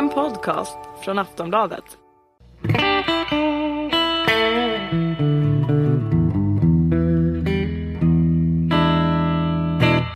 En podcast från Aftonbladet.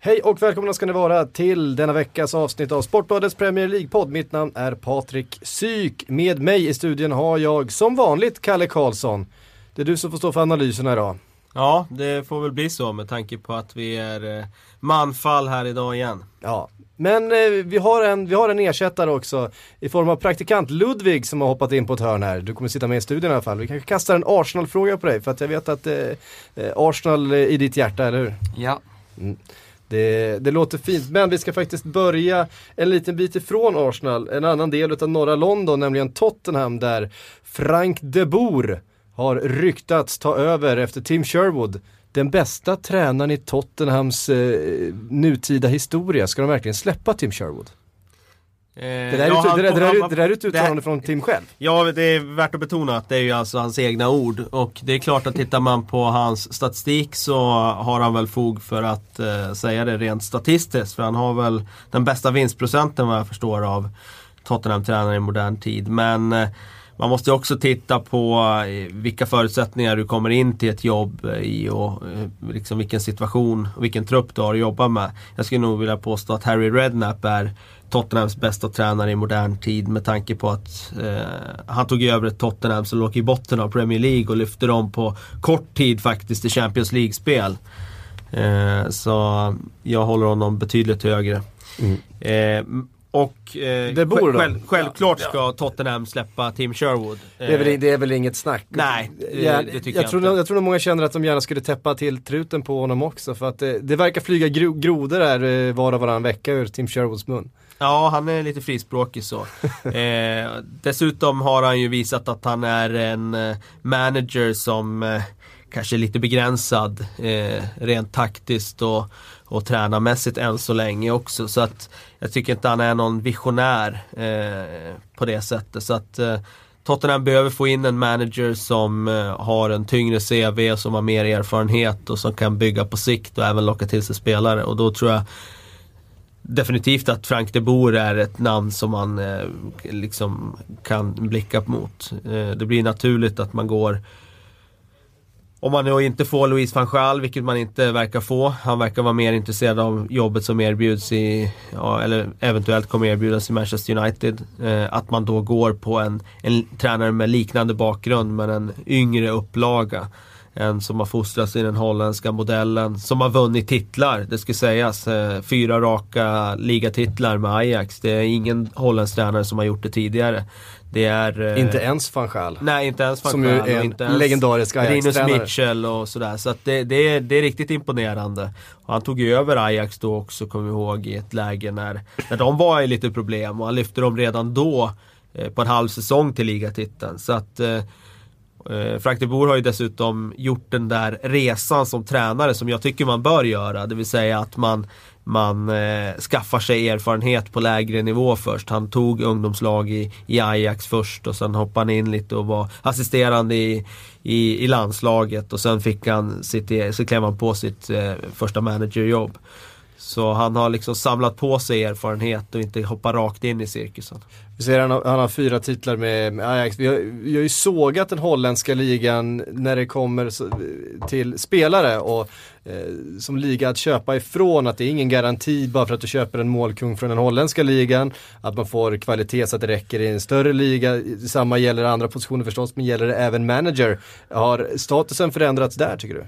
Hej och välkomna ska ni vara till denna veckas avsnitt av Sportbladets Premier League-podd. Mitt namn är Patrik Syk. Med mig i studion har jag som vanligt Kalle Karlsson. Det är du som får stå för analyserna idag. Ja, det får väl bli så med tanke på att vi är eh, manfall här idag igen. Ja, men eh, vi, har en, vi har en ersättare också i form av praktikant Ludvig som har hoppat in på ett hörn här. Du kommer sitta med i studion i alla fall. Vi kanske kastar en Arsenal-fråga på dig för att jag vet att eh, eh Arsenal är i ditt hjärta, eller hur? Ja. Mm. Det, det, låter fint, men vi ska faktiskt börja en liten bit ifrån Arsenal, en annan del av norra London, nämligen Tottenham där Frank de Boer har ryktats ta över efter Tim Sherwood. Den bästa tränaren i Tottenhams eh, nutida historia, ska de verkligen släppa Tim Sherwood? Eh, det, där ja, ut, det, där, det, där, det där är ett uttalande från Tim själv. Ja, det är värt att betona att det är ju alltså hans egna ord. Och det är klart att tittar man på hans statistik så har han väl fog för att eh, säga det rent statistiskt. För han har väl den bästa vinstprocenten vad jag förstår av Tottenham-tränare i modern tid. Men eh, man måste också titta på eh, vilka förutsättningar du kommer in till ett jobb i och eh, liksom vilken situation och vilken trupp du har att jobba med. Jag skulle nog vilja påstå att Harry Redknapp är Tottenhams bästa tränare i modern tid med tanke på att eh, han tog över ett Tottenham som låg i botten av Premier League och lyfte dem på kort tid faktiskt till Champions League-spel. Eh, så jag håller honom betydligt högre. Mm. Eh, och eh, det bor själv, självklart ska ja. Tottenham släppa Tim Sherwood. Det är, väl, det är väl inget snack? Nej, det, jag, det tycker jag, jag, tror, inte. Jag tror att många känner att de gärna skulle täppa till truten på honom också. För att det, det verkar flyga gro, grodor här eh, var och varannan vecka ur Tim Sherwoods mun. Ja, han är lite frispråkig så. eh, dessutom har han ju visat att han är en eh, manager som eh, kanske lite begränsad eh, rent taktiskt och och tränarmässigt än så länge också. Så att jag tycker inte han är någon visionär eh, på det sättet. Så att eh, Tottenham behöver få in en manager som eh, har en tyngre CV, som har mer erfarenhet och som kan bygga på sikt och även locka till sig spelare. Och då tror jag definitivt att Frank de Boer är ett namn som man eh, liksom kan blicka mot. Eh, det blir naturligt att man går om man då inte får Louise van Gaal, vilket man inte verkar få. Han verkar vara mer intresserad av jobbet som erbjuds i, ja, eller eventuellt kommer erbjudas i Manchester United. Eh, att man då går på en, en tränare med liknande bakgrund men en yngre upplaga. En som har fostrats i den holländska modellen, som har vunnit titlar, det ska sägas. Eh, fyra raka ligatitlar med Ajax. Det är ingen holländsk tränare som har gjort det tidigare. Det är... Eh, inte ens van Gaal. Nej, inte ens van Som ju är inte legendarisk Ajax-tränare. Rinus Mitchell och sådär. Så att det, det, är, det är riktigt imponerande. Och han tog ju över Ajax då också, kommer vi ihåg, i ett läge när, när de var i lite problem. Och han lyfte dem redan då eh, på en halv säsong till ligatiteln. Så att eh, eh Frank de Boer har ju dessutom gjort den där resan som tränare som jag tycker man bör göra. Det vill säga att man man eh, skaffar sig erfarenhet på lägre nivå först. Han tog ungdomslag i, i Ajax först och sen hoppade han in lite och var assisterande i, i, i landslaget och sen fick han sitt, så klev han på sitt eh, första managerjobb. Så han har liksom samlat på sig erfarenhet och inte hoppat rakt in i cirkusen. Vi ser han har, han har fyra titlar med, med Ajax. Vi har, vi har ju sågat den holländska ligan när det kommer till spelare och eh, som liga att köpa ifrån att det är ingen garanti bara för att du köper en målkung från den holländska ligan. Att man får kvalitet så att det räcker i en större liga. Samma gäller andra positioner förstås men gäller det även manager. Har statusen förändrats där tycker du?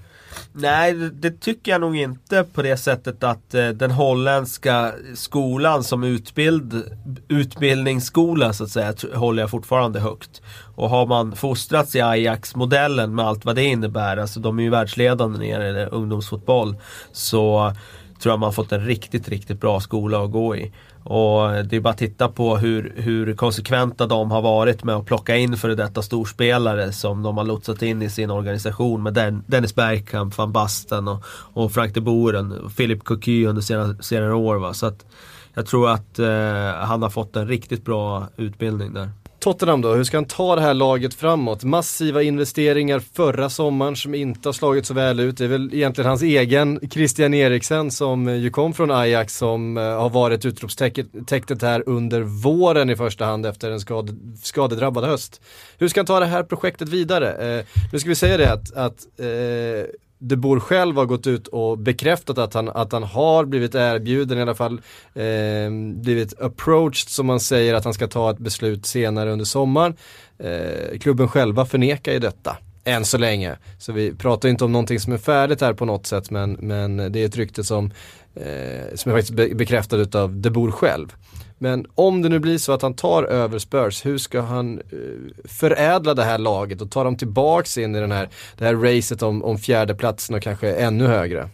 Nej, det tycker jag nog inte på det sättet att eh, den holländska skolan som utbild, utbildningsskola så att säga håller jag fortfarande högt. Och har man fostrats i Ajax-modellen med allt vad det innebär, alltså de är ju världsledande när det gäller ungdomsfotboll, så tror jag man fått en riktigt, riktigt bra skola att gå i. Och det är bara att titta på hur, hur konsekventa de har varit med att plocka in före detta storspelare som de har lotsat in i sin organisation med Den, Dennis Bergkamp, van Basten och, och Frank de Boeren och Philip Cocu under senare, senare år. Va? Så att jag tror att eh, han har fått en riktigt bra utbildning där. Tottenham då, hur ska han ta det här laget framåt? Massiva investeringar förra sommaren som inte har slagit så väl ut. Det är väl egentligen hans egen Christian Eriksen som eh, ju kom från Ajax som eh, har varit utropstecknet här under våren i första hand efter en skad, skadedrabbad höst. Hur ska han ta det här projektet vidare? Eh, nu ska vi säga det att, att eh, de Boer själv har gått ut och bekräftat att han, att han har blivit erbjuden i alla fall eh, blivit approached som man säger att han ska ta ett beslut senare under sommaren. Eh, klubben själva förnekar ju detta. Än så länge. Så vi pratar inte om någonting som är färdigt här på något sätt men, men det är ett rykte som, eh, som är faktiskt be bekräftat av De Boer själv. Men om det nu blir så att han tar över Spurs, hur ska han eh, förädla det här laget och ta dem tillbaks in i den här, det här racet om, om fjärdeplatsen och kanske ännu högre?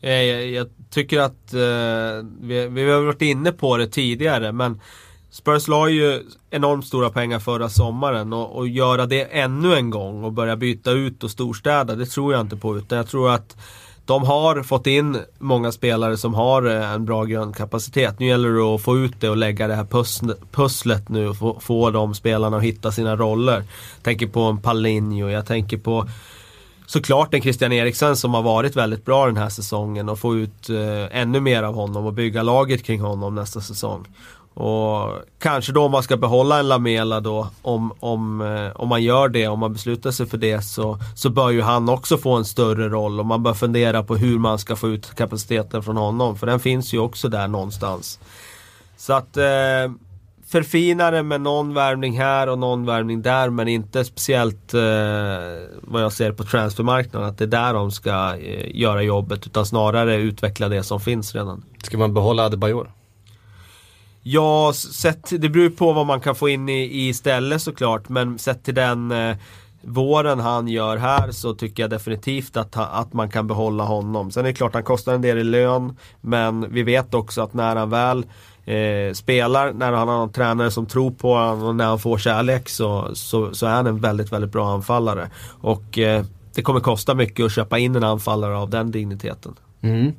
Eh, jag, jag tycker att eh, vi, vi har varit inne på det tidigare men Spurs la ju enormt stora pengar förra sommaren och, och göra det ännu en gång och börja byta ut och storstäda, det tror jag inte på. Utan jag tror att de har fått in många spelare som har eh, en bra grundkapacitet. Nu gäller det att få ut det och lägga det här pusslet nu och få, få de spelarna att hitta sina roller. Jag tänker på en Palinho, jag tänker på såklart en Christian Eriksen som har varit väldigt bra den här säsongen och få ut eh, ännu mer av honom och bygga laget kring honom nästa säsong. Och kanske då om man ska behålla en Lamela då, om, om, eh, om man gör det, om man beslutar sig för det så, så bör ju han också få en större roll och man bör fundera på hur man ska få ut kapaciteten från honom. För den finns ju också där någonstans. Så att eh, det med någon värvning här och någon värvning där men inte speciellt eh, vad jag ser på transfermarknaden att det är där de ska eh, göra jobbet utan snarare utveckla det som finns redan. Ska man behålla Adebayor? Ja, sett, det beror på vad man kan få in i, i istället såklart. Men sett till den eh, våren han gör här så tycker jag definitivt att, att man kan behålla honom. Sen är det klart han kostar en del i lön. Men vi vet också att när han väl eh, spelar, när han har en tränare som tror på honom och när han får kärlek så, så, så är han en väldigt, väldigt bra anfallare. Och eh, det kommer kosta mycket att köpa in en anfallare av den digniteten. Mm.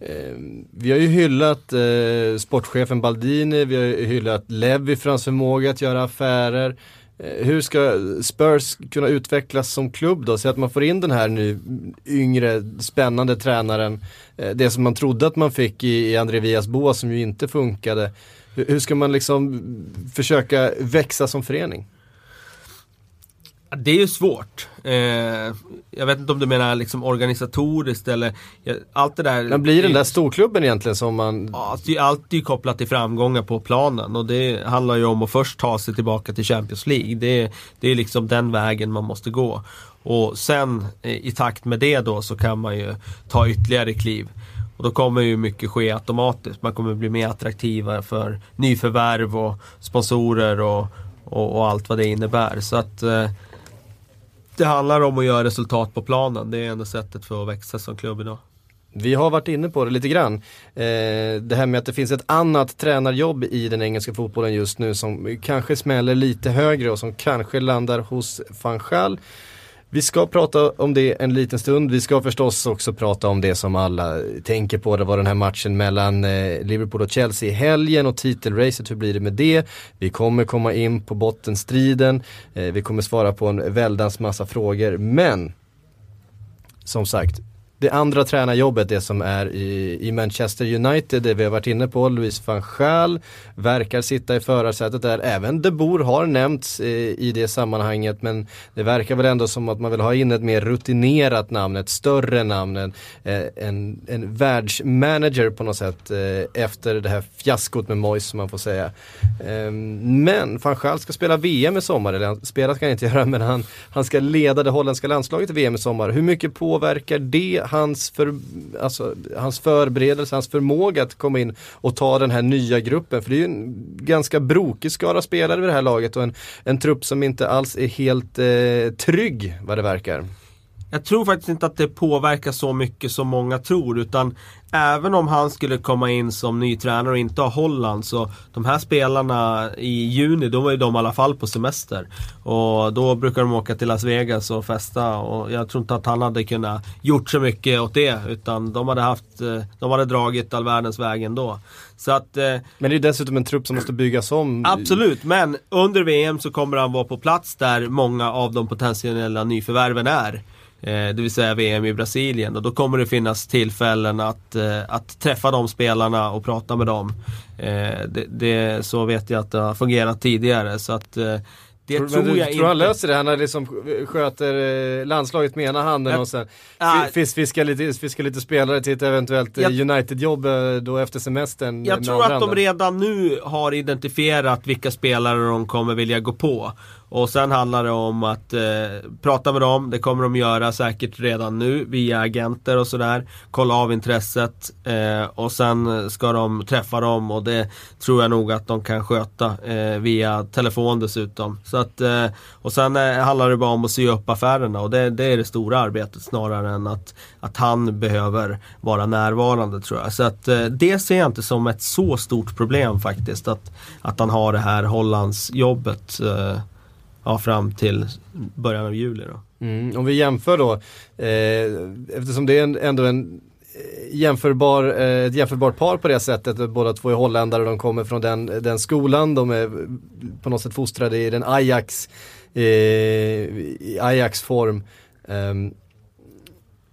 Eh, vi har ju hyllat eh, sportchefen Baldini, vi har hyllat Levi för hans förmåga att göra affärer. Eh, hur ska Spurs kunna utvecklas som klubb då? Så att man får in den här nu yngre, spännande tränaren. Eh, det som man trodde att man fick i, i André Vias Boa som ju inte funkade. Hur, hur ska man liksom försöka växa som förening? Det är ju svårt. Eh, jag vet inte om du menar liksom organisatoriskt eller allt det där. Men blir den där storklubben egentligen som man... Ja, det är alltid kopplat till framgångar på planen och det handlar ju om att först ta sig tillbaka till Champions League. Det, det är liksom den vägen man måste gå. Och sen eh, i takt med det då så kan man ju ta ytterligare kliv. Och då kommer ju mycket ske automatiskt. Man kommer bli mer attraktiva för nyförvärv och sponsorer och, och, och allt vad det innebär. Så att eh, det handlar om att göra resultat på planen. Det är enda sättet för att växa som klubb idag. Vi har varit inne på det lite grann. Eh, det här med att det finns ett annat tränarjobb i den engelska fotbollen just nu som kanske smäller lite högre och som kanske landar hos van Gaal. Vi ska prata om det en liten stund. Vi ska förstås också prata om det som alla tänker på. Det var den här matchen mellan eh, Liverpool och Chelsea i helgen och titelracet. Hur blir det med det? Vi kommer komma in på bottenstriden. Eh, vi kommer svara på en väldans massa frågor. Men som sagt, det andra tränarjobbet, det som är i, i Manchester United, det vi har varit inne på, Louis van Gaal verkar sitta i förarsätet där. Även De Boer har nämnts i, i det sammanhanget men det verkar väl ändå som att man vill ha in ett mer rutinerat namn, ett större namn, en, eh, en, en världsmanager på något sätt eh, efter det här fiaskot med Moyes som man får säga. Ehm, men van Gaal ska spela VM i sommar, eller spela ska han inte göra men han, han ska leda det holländska landslaget i VM i sommar. Hur mycket påverkar det hans, för, alltså, hans förberedelse, hans förmåga att komma in och ta den här nya gruppen. För det är ju en ganska brokig skara spelare vid det här laget och en, en trupp som inte alls är helt eh, trygg vad det verkar jag tror faktiskt inte att det påverkar så mycket som många tror. Utan även om han skulle komma in som ny tränare och inte ha Holland så de här spelarna i juni, då var ju de i alla fall på semester. Och då brukar de åka till Las Vegas och festa och jag tror inte att han hade kunnat gjort så mycket åt det. Utan de hade haft, eh, de hade dragit all världens väg ändå. Så att, eh, men det är dessutom en trupp som måste byggas om. Absolut, men under VM så kommer han vara på plats där många av de potentiella nyförvärven är. Eh, det vill säga VM i Brasilien och då kommer det finnas tillfällen att, eh, att träffa de spelarna och prata med dem. Eh, det, det, så vet jag att det har fungerat tidigare så att det tror, tror, du, jag tror inte. han löser det? Han liksom sköter landslaget med ena handen jag, och sen fisk, fiskar, lite, fiskar lite spelare till ett eventuellt United-jobb då efter semestern. Jag tror att de redan nu har identifierat vilka spelare de kommer vilja gå på. Och sen handlar det om att eh, prata med dem, det kommer de göra säkert redan nu via agenter och sådär. Kolla av intresset eh, och sen ska de träffa dem och det tror jag nog att de kan sköta eh, via telefon dessutom. Så att, eh, och sen eh, handlar det bara om att sy upp affärerna och det, det, är det stora arbetet snarare än att, att han behöver vara närvarande tror jag. Så att eh, det ser jag inte som ett så stort problem faktiskt att, att han har det här Hollands jobbet eh, ja, fram till början av juli. Då. Mm, om vi jämför då, eh, eftersom det är en, ändå en eh, jämförbar, eh, ett jämförbart par på det sättet. Båda två är holländare och de kommer från den, den skolan. De är på något sätt fostrade i den Ajax, eh, i Ajax form. Eh,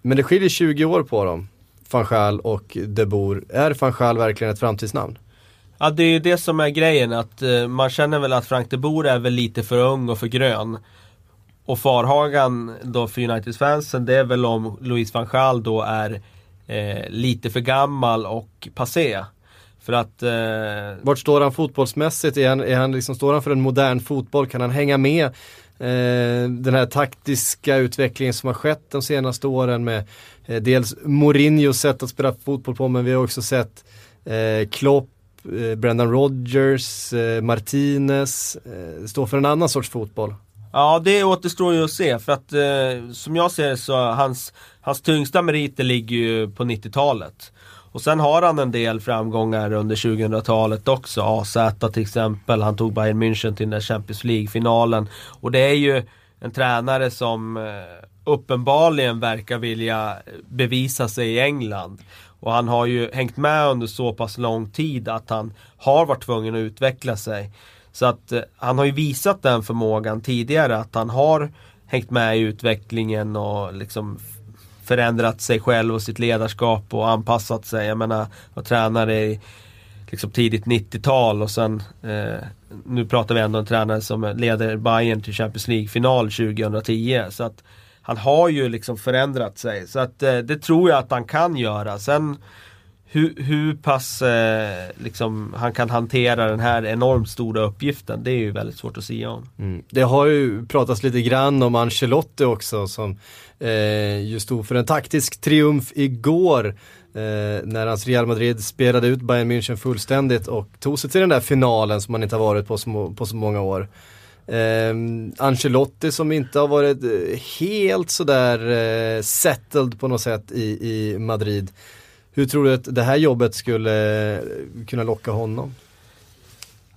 men det skiljer 20 år på dem, van Schaal och De Boer. Är van Schaal verkligen ett framtidsnamn? Ja det är ju det som är grejen att eh, man känner väl att Frank de Boer är väl lite för ung och för grön. Och farhagan då för Uniteds fansen, det är väl om Louis van Gaal då är eh, lite för gammal och passé. För att... Eh... Vart står han fotbollsmässigt? Är han, är han liksom, står han för en modern fotboll? Kan han hänga med eh, den här taktiska utvecklingen som har skett de senaste åren med eh, dels Mourinhos sätt att spela fotboll på men vi har också sett eh, Klopp Eh, Brendan Rodgers, eh, Martinez, eh, står för en annan sorts fotboll. Ja, det återstår ju att se för att eh, som jag ser det så hans, hans tyngsta meriter ligger ju på 90-talet. Och sen har han en del framgångar under 2000-talet också. AZ till exempel, han tog Bayern München till den där Champions League-finalen. Och det är ju en tränare som eh, uppenbarligen verkar vilja bevisa sig i England. Och han har ju hängt med under så pass lång tid att han har varit tvungen att utveckla sig. Så att eh, han har ju visat den förmågan tidigare att han har hängt med i utvecklingen och liksom förändrat sig själv och sitt ledarskap och anpassat sig. Jag menar, var tränare i liksom tidigt 90-tal och sen eh, nu pratar vi ändå om en tränare som leder Bayern till Champions League-final 2010. Så att han har ju liksom förändrat sig. Så att eh, det tror jag att han kan göra. Sen hur, hur pass eh, liksom, han kan hantera den här enormt stora uppgiften, det är ju väldigt svårt att säga om. Mm. Det har ju pratats lite grann om Ancelotti också som eh, ju stod för en taktisk triumf igår. Eh, när hans Real Madrid spelade ut Bayern München fullständigt och tog sig till den där finalen som man inte har varit på så, på så många år. Eh, Ancelotti som inte har varit eh, helt sådär eh, settled på något sätt i, i Madrid. Hur tror du att det här jobbet skulle eh, kunna locka honom?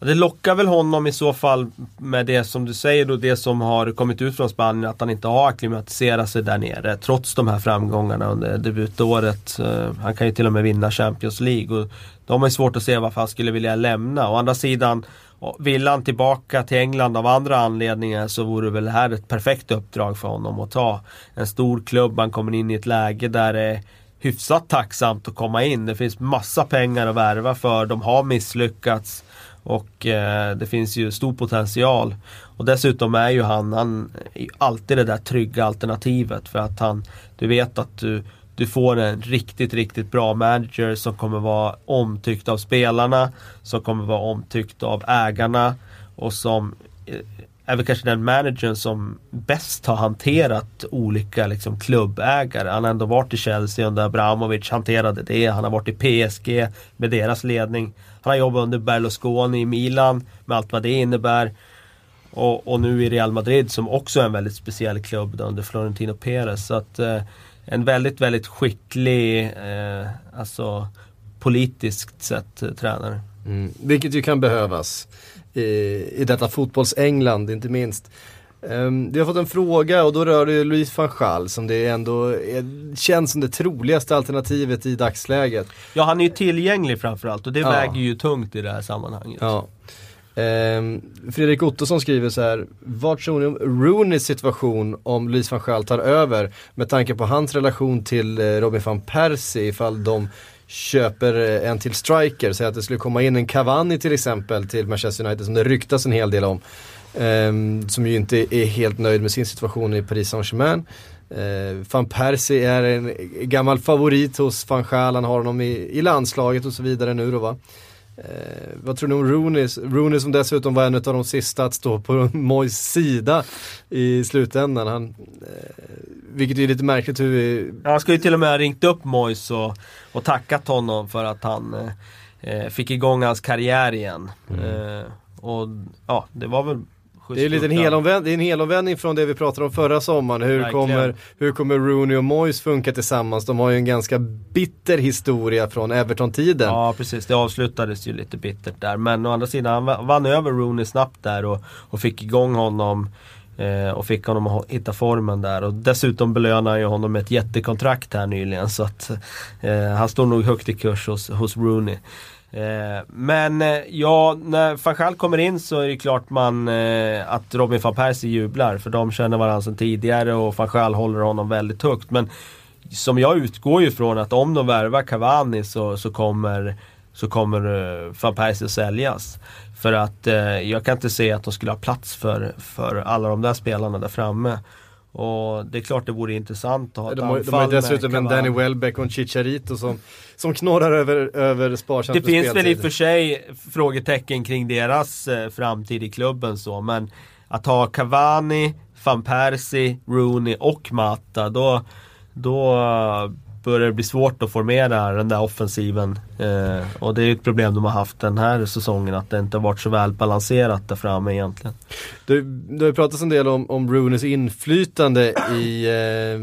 Det lockar väl honom i så fall med det som du säger då, det som har kommit ut från Spanien, att han inte har akklimatiserat sig där nere trots de här framgångarna under debutåret. Eh, han kan ju till och med vinna Champions League och de har ju svårt att se varför han skulle vilja lämna. Å andra sidan vill han tillbaka till England av andra anledningar så vore väl det här ett perfekt uppdrag för honom att ta. En stor klubb, han kommer in i ett läge där det är hyfsat tacksamt att komma in. Det finns massa pengar att värva för, de har misslyckats. Och eh, det finns ju stor potential. Och dessutom är ju han, han är alltid det där trygga alternativet för att han, du vet att du du får en riktigt, riktigt bra manager som kommer vara omtyckt av spelarna, som kommer vara omtyckt av ägarna och som eh, är väl kanske den managern som bäst har hanterat olika liksom, klubbägare. Han har ändå varit i Chelsea under Abramovic, hanterade det. Han har varit i PSG med deras ledning. Han har jobbat under Berlusconi i Milan med allt vad det innebär. och, och, nu i Real Madrid som också är en väldigt speciell klubb då, under Florentino Perez. Så att, eh, en väldigt, väldigt skicklig, eh, alltså politiskt sett, eh, tränare. Mm. Vilket ju kan behövas i, i detta fotbolls-England inte minst. Um, vi har fått en fråga och då rör det Louis van Gaal som det ändå är, känns som det troligaste alternativet i dagsläget. Ja han är ju tillgänglig framförallt och det ja. väger ju tungt i det här sammanhanget. Ja. Um, Fredrik Ottosson skriver så här, vad tror ni om Rooneys situation om Louis van Gaal tar över med tanke på hans relation till uh, Robin van Persie ifall de köper eh, en till striker, säg att det skulle komma in en Cavani till exempel till Manchester United som det ryktas en hel del om. Um, som ju inte är helt nöjd med sin situation i Paris Saint-Germain. Uh, Van Persie är en gammal favorit hos van Schaal, han har honom i, i landslaget och så vidare nu då va. Uh, vad tror ni om Rooney? Rooney som dessutom var en av de sista att stå på Mois sida i slutändan. Han, uh, vilket är lite märkligt hur vi... Han ska ju till och med ha ringt upp Mois och, och tackat honom för att han fick igång hans karriär igen. Mm. och ja, det var väl det är lite en helomvänd, det är en helomvändning från det vi pratade om förra sommaren. Hur kommer, hur kommer Rooney och Moyes funka tillsammans? De har ju en ganska bitter historia från Everton-tiden. Ja precis, det avslutades ju lite bittert där. Men å andra sidan, han vann över Rooney snabbt där och, och fick igång honom. Eh, och fick honom att hitta formen där. Och dessutom belönade ju honom med ett jättekontrakt här nyligen. Så att eh, han står nog högt i kurs hos, hos Rooney. Eh, men eh, ja, när Fanchal kommer in så är det klart man eh, att Robin van Persie jublar. För de känner varandra sedan tidigare och Fanchal håller honom väldigt högt. Men som jag utgår ju från att om de värvar Cavani så, så kommer, så kommer eh, van Persie säljas. För att eh, jag kan inte se att de skulle ha plats för, för alla de där spelarna där framme. Och det är klart det vore intressant att ha ett de har, De har dessutom en Danny Welbeck och en Chicharito som, som knorrar över, över sparsamt Det finns väl i och för sig frågetecken kring deras eh, framtid i klubben så men att ha Cavani, van Persie, Rooney och Mata då, då börjar det bli svårt att formera den där offensiven. Eh, och det är ett problem de har haft den här säsongen att det inte har varit så väl balanserat där framme egentligen. Det, det har pratats en del om, om Rooneys inflytande i eh,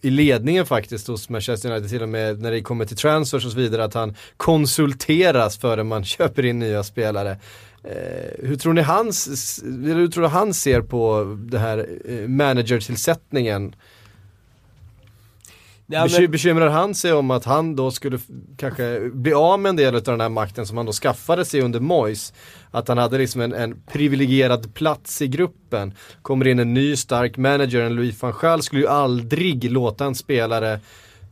i ledningen faktiskt hos Manchester United till och med när det kommer till transfers och så vidare att han konsulteras före man köper in nya spelare. Eh, hur tror ni hans, hur tror du han ser på det här eh, managertillsättningen? Ja, men... Bekymrar han sig om att han då skulle kanske bli av med en del av den här makten som han då skaffade sig under Mois? Att han hade liksom en, en privilegierad plats i gruppen. Kommer in en ny stark manager, en Louis van Gaal skulle ju aldrig låta en spelare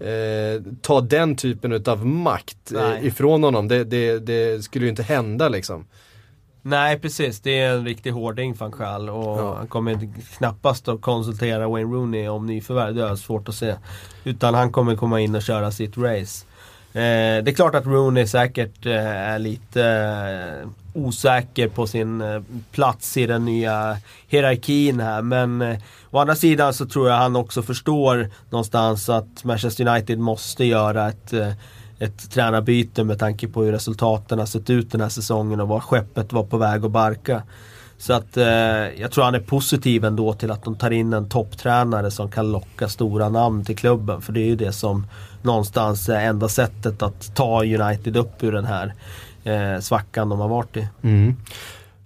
eh, ta den typen av makt eh, ifrån honom. Det, det, det skulle ju inte hända liksom. Nej precis, det är en riktig hårding van Gaal och ja. han kommer knappast att konsultera Wayne Rooney om nyförvärv, det har svårt att se. Utan han kommer komma in och köra sitt race. Eh, det är klart att Rooney säkert eh, är lite eh, osäker på sin eh, plats i den nya hierarkin här men eh, å andra sidan så tror jag han också förstår någonstans att Manchester United måste göra ett eh, ett tränarbyte med tanke på hur resultaten har sett ut den här säsongen och var skeppet var på väg att barka. Så att eh, jag tror han är positiv ändå till att de tar in en topptränare som kan locka stora namn till klubben. För det är ju det som någonstans är enda sättet att ta United upp ur den här eh, svackan de har varit i. Mm.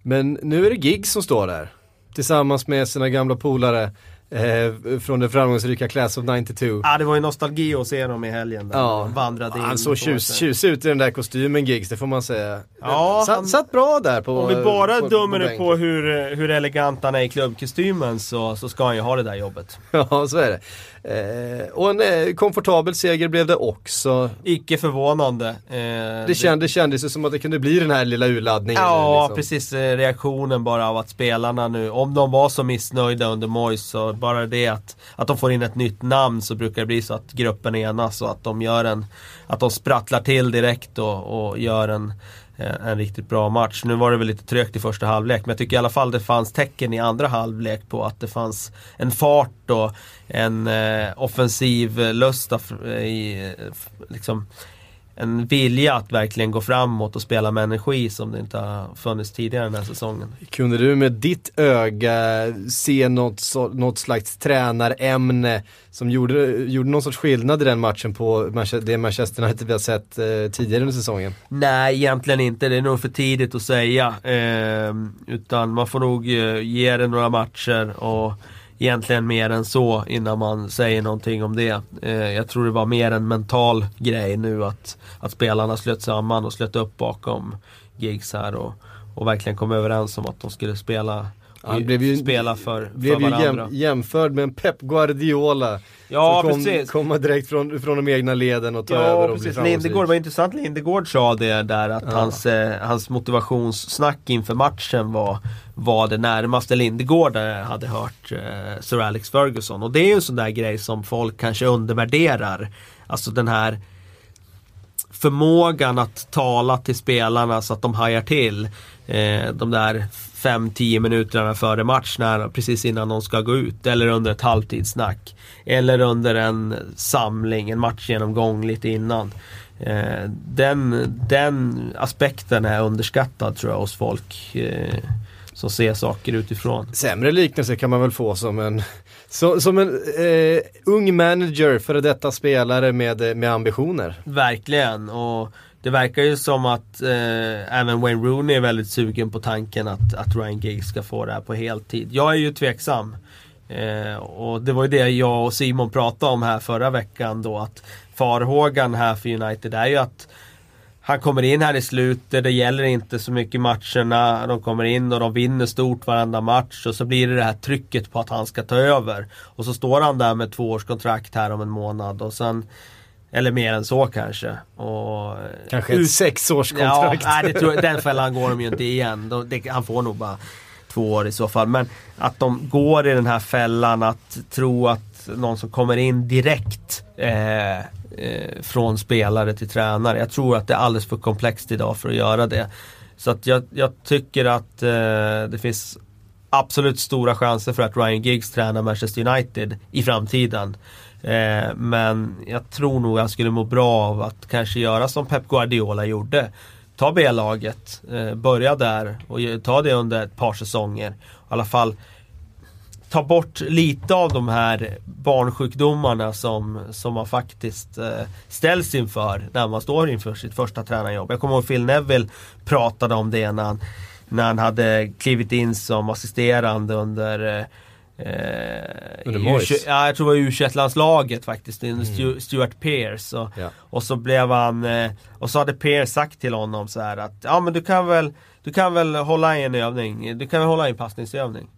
Men nu är det Giggs som står där. Tillsammans med sina gamla polare. Eh, från den framgångsrika Class of 92. Ja det var ju nostalgi att se dem i helgen. Där ja. vandrade in han såg tjus, tjus ut i den där kostymen Giggs, det får man säga. Ja, satt, han, satt bra där på Om vi bara på, dömer på, på, på hur, hur elegant han är i klubbkostymen så, så ska han ju ha det där jobbet. Ja så är det. Eh, och en eh, komfortabel seger blev det också. Icke förvånande. Eh, det, känd, det kändes ju som att det kunde bli den här lilla urladdningen. Ja, liksom. precis. Eh, reaktionen bara av att spelarna nu, om de var så missnöjda under Moise, så bara det att, att de får in ett nytt namn så brukar det bli så att gruppen enas och att de gör en, att de sprattlar till direkt och, och gör en Eh, en riktigt bra match. Nu var det väl lite trögt i första halvlek men jag tycker i alla fall det fanns tecken i andra halvlek på att det fanns en fart och en eh, offensiv lusta i, eh, liksom, en vilja att verkligen gå framåt och spela med energi som det inte har funnits tidigare den här säsongen. Kunde du med ditt öga se något, så, något slags tränarämne som gjorde, gjorde någon sorts skillnad i den matchen på det Manchester United vi har sett eh, tidigare under säsongen? Nej, egentligen inte. Det är nog för tidigt att säga. Eh, utan man får nog eh, ge det några matcher och egentligen mer än så innan man säger någonting om det. Eh, jag tror det var mer en mental grej nu att, att spelarna slöt samman och slöt upp bakom gigs här och, och verkligen kom överens om att de skulle spela han blev ju, spela för, blev för varandra. Ju jäm, jämförd med en Pep Guardiola. Ja, som kom, precis. komma direkt från, från de egna leden och ta ja, över och precis. bli Lindegård var intressant, Lindegård sa det där att Ja. hans, eh, hans motivationssnack inför matchen var, var det närmaste Lindegård hade hört eh, Sir Alex Ferguson. Och det är ju en sån där grej som folk kanske undervärderar. Alltså den här förmågan att tala till spelarna så att de hajar till. Eh, de där 5-10 minuterna före match, när, precis innan de ska gå ut. Eller under ett halvtidssnack. Eller under en samling, en matchgenomgång lite innan. Eh, den, den aspekten är underskattad tror jag hos folk eh, som ser saker utifrån. Sämre liknelse kan man väl få som en, så, som en eh, ung manager före detta spelare med, med ambitioner. Verkligen. Och det verkar ju som att eh, även Wayne Rooney är väldigt sugen på tanken att, att Ryan Giggs ska få det här på heltid. Jag är ju tveksam. Eh, och det var ju det jag och Simon pratade om här förra veckan då att farhågan här för United är ju att han kommer in här i slutet, det gäller inte så mycket matcherna. De kommer in och de vinner stort varenda match och så blir det det här trycket på att han ska ta över. Och så står han där med tvåårskontrakt här om en månad och sen eller mer än så kanske. Och, Kanske ett ut- sexårskontrakt. Ja, nej, det tror jag, den fällan går de ju inte igen. De, det, han får nog bara två år i så fall. Men att de går i den här fällan att tro att någon som kommer in direkt eh, eh, från spelare till tränare. Jag tror att det är alldeles för komplext idag för att göra det. Så att jag, jag tycker att eh, det finns absolut stora chanser för att Ryan Giggs tränar Manchester United i framtiden. Eh, men jag tror nog han skulle må bra av att kanske göra som Pep Guardiola gjorde. Ta B-laget, eh, börja där och ta det under ett par säsonger. I alla fall ta bort lite av de här barnsjukdomarna som, som man faktiskt eh, ställs inför när man står inför sitt första tränarjobb. Jag kommer ihåg Phil Neville pratade om det när han, när han hade klivit in som assisterande under eh, eh, Under U20 Moyes? Ja, jag tror det var U21-landslaget faktiskt, Stu- Stuart Pearce. Och, Ja. och så blev han, eh, och så hade Pearce sagt till honom så här att Ja men du kan väl, du kan väl hålla i en övning, du kan väl hålla i en passningsövning.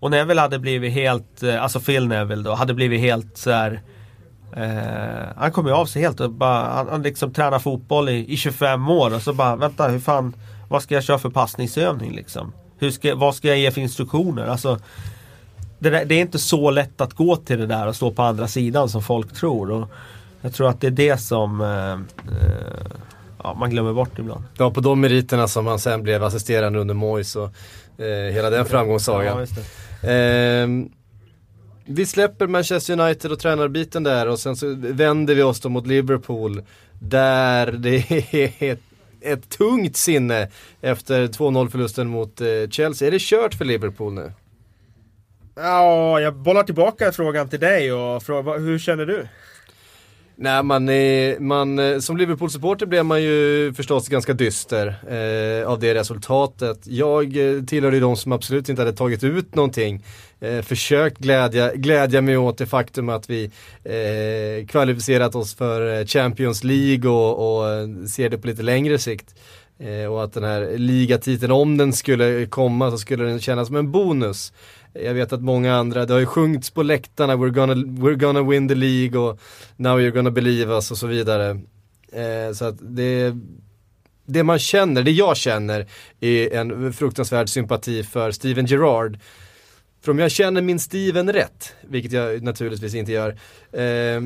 Och Neville hade blivit helt, eh, alltså Phil Neville då, hade blivit helt så här. Eh, han kom ju av sig helt och bara, han, han liksom tränar fotboll i, i 25 år och så bara, vänta hur fan, vad ska jag köra för passningsövning liksom? Hur ska, vad ska jag ge för instruktioner? Alltså, det, där, det är inte så lätt att gå till det där och stå på andra sidan som folk tror. Och jag tror att det är det som eh, eh, ja, man glömmer bort ibland. Var på de meriterna som han sen blev assisterande under Moyes och eh, hela den framgångssagan. det. Ehm, vi släpper Manchester United och tränarbiten där och sen så vänder vi oss då mot Liverpool. Där det är ett, ett tungt sinne efter 2-0 förlusten mot eh, Chelsea. Är det kört för Liverpool nu? Ja, jag bollar tillbaka frågan till dig och frågar, hur känner du? Nej, man, är, man, eh, som Liverpool-supporter blev man ju förstås ganska dyster eh, av det resultatet. Jag eh, tillhörde ju de som absolut inte hade tagit ut någonting. Eh, försökt glädja, glädja mig åt det faktum att vi eh, kvalificerat oss för eh, Champions League och, och ser det på lite längre sikt. Eh, och att den här ligatiteln, om den skulle komma så skulle den kännas som en bonus. Jag vet att många andra, det har ju sjungits på läktarna, we're gonna, we're gonna win the League och now you're gonna believe us och så vidare. Eh, så att det, det man känner, det jag känner är en fruktansvärd sympati för Steven Gerrard. För om jag känner min Steven rätt, vilket jag naturligtvis inte gör, eh,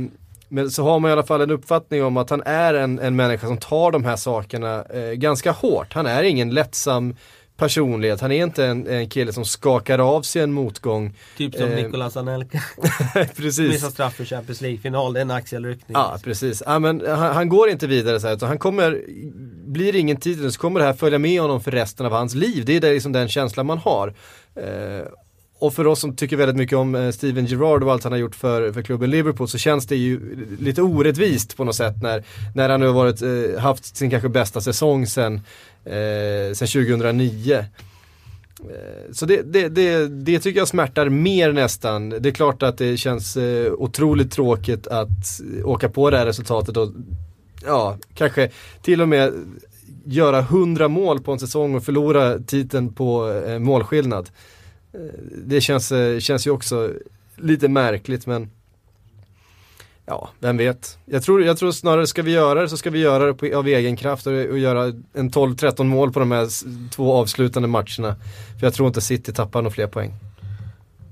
men så har man i alla fall en uppfattning om att han är en, en människa som tar de här sakerna eh, ganska hårt. Han är ingen lättsam personlighet. Han är inte en, en kille som skakar av sig en motgång. Typ som Eh, Nicolas Anelka. precis. Missar straff i Champions League-final, det är en axelryckning. Ja, precis. Ja, men han, han går inte vidare så här, utan han kommer, blir ingen titel så kommer det här följa med honom för resten av hans liv. Det är det, liksom den känslan man har. Eh, och för oss som tycker väldigt mycket om eh, Steven Gerrard och allt han har gjort för, för klubben Liverpool så känns det ju lite orättvist på något sätt när, när han nu har varit, eh, haft sin kanske bästa säsong sen, eh, sen 2009. Eh, Så det, det, det, det tycker jag smärtar mer nästan. Det är klart att det känns eh, otroligt tråkigt att åka på det här resultatet och ja, kanske till och med göra 100 mål på en säsong och förlora titeln på eh, målskillnad. Eh, det känns, eh, känns ju också lite märkligt men Ja, vem vet. Jag tror, jag tror snarare ska vi göra det så ska vi göra det på, av egen kraft och, och göra en 12-13 mål på de här två avslutande matcherna. För jag tror inte City tappar några fler poäng.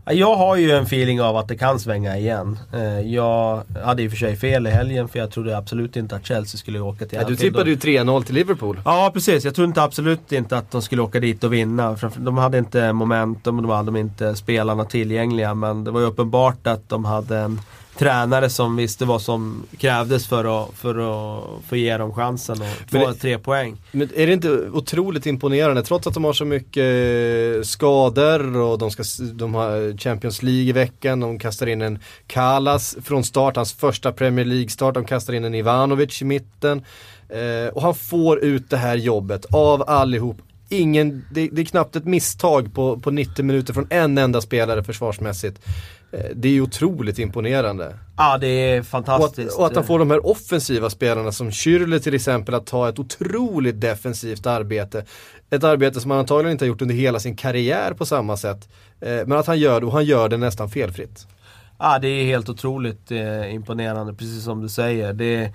Ja, Jag har ju en feeling av att det kan svänga igen. Eh, Jag hade i och för sig fel i helgen för jag trodde absolut inte att Chelsea skulle åka till Ja, du Anfield. tippade ju 3-0 till Liverpool. Ja precis, jag tror inte absolut inte att de skulle åka dit och vinna. De hade inte momentum och de hade inte spelarna tillgängliga. Men det var ju uppenbart att de hade en tränare som visste vad som krävdes för att, för att, för att ge dem chansen Men få tre poäng. Men är det inte otroligt imponerande trots att de har så mycket eh, skador och de, ska, de har Champions League i veckan, de kastar in en Kalas från start, hans första Premier League-start, de kastar in en Ivanovic i mitten. Eh, och han får ut det här jobbet av allihop. Ingen, det, det är knappt ett misstag på, på 90 minuter från en enda spelare försvarsmässigt. Eh, det är otroligt imponerande. Ja det är Och att, fantastiskt. och att han får de här offensiva spelarna som Schürrle till exempel att ta ett otroligt defensivt arbete. Ett arbete som han antagligen inte har gjort under hela sin karriär på samma sätt. Eh, men att han gör det och han gör det nästan felfritt. Ja, det är helt otroligt eh, imponerande, precis som du säger. Det,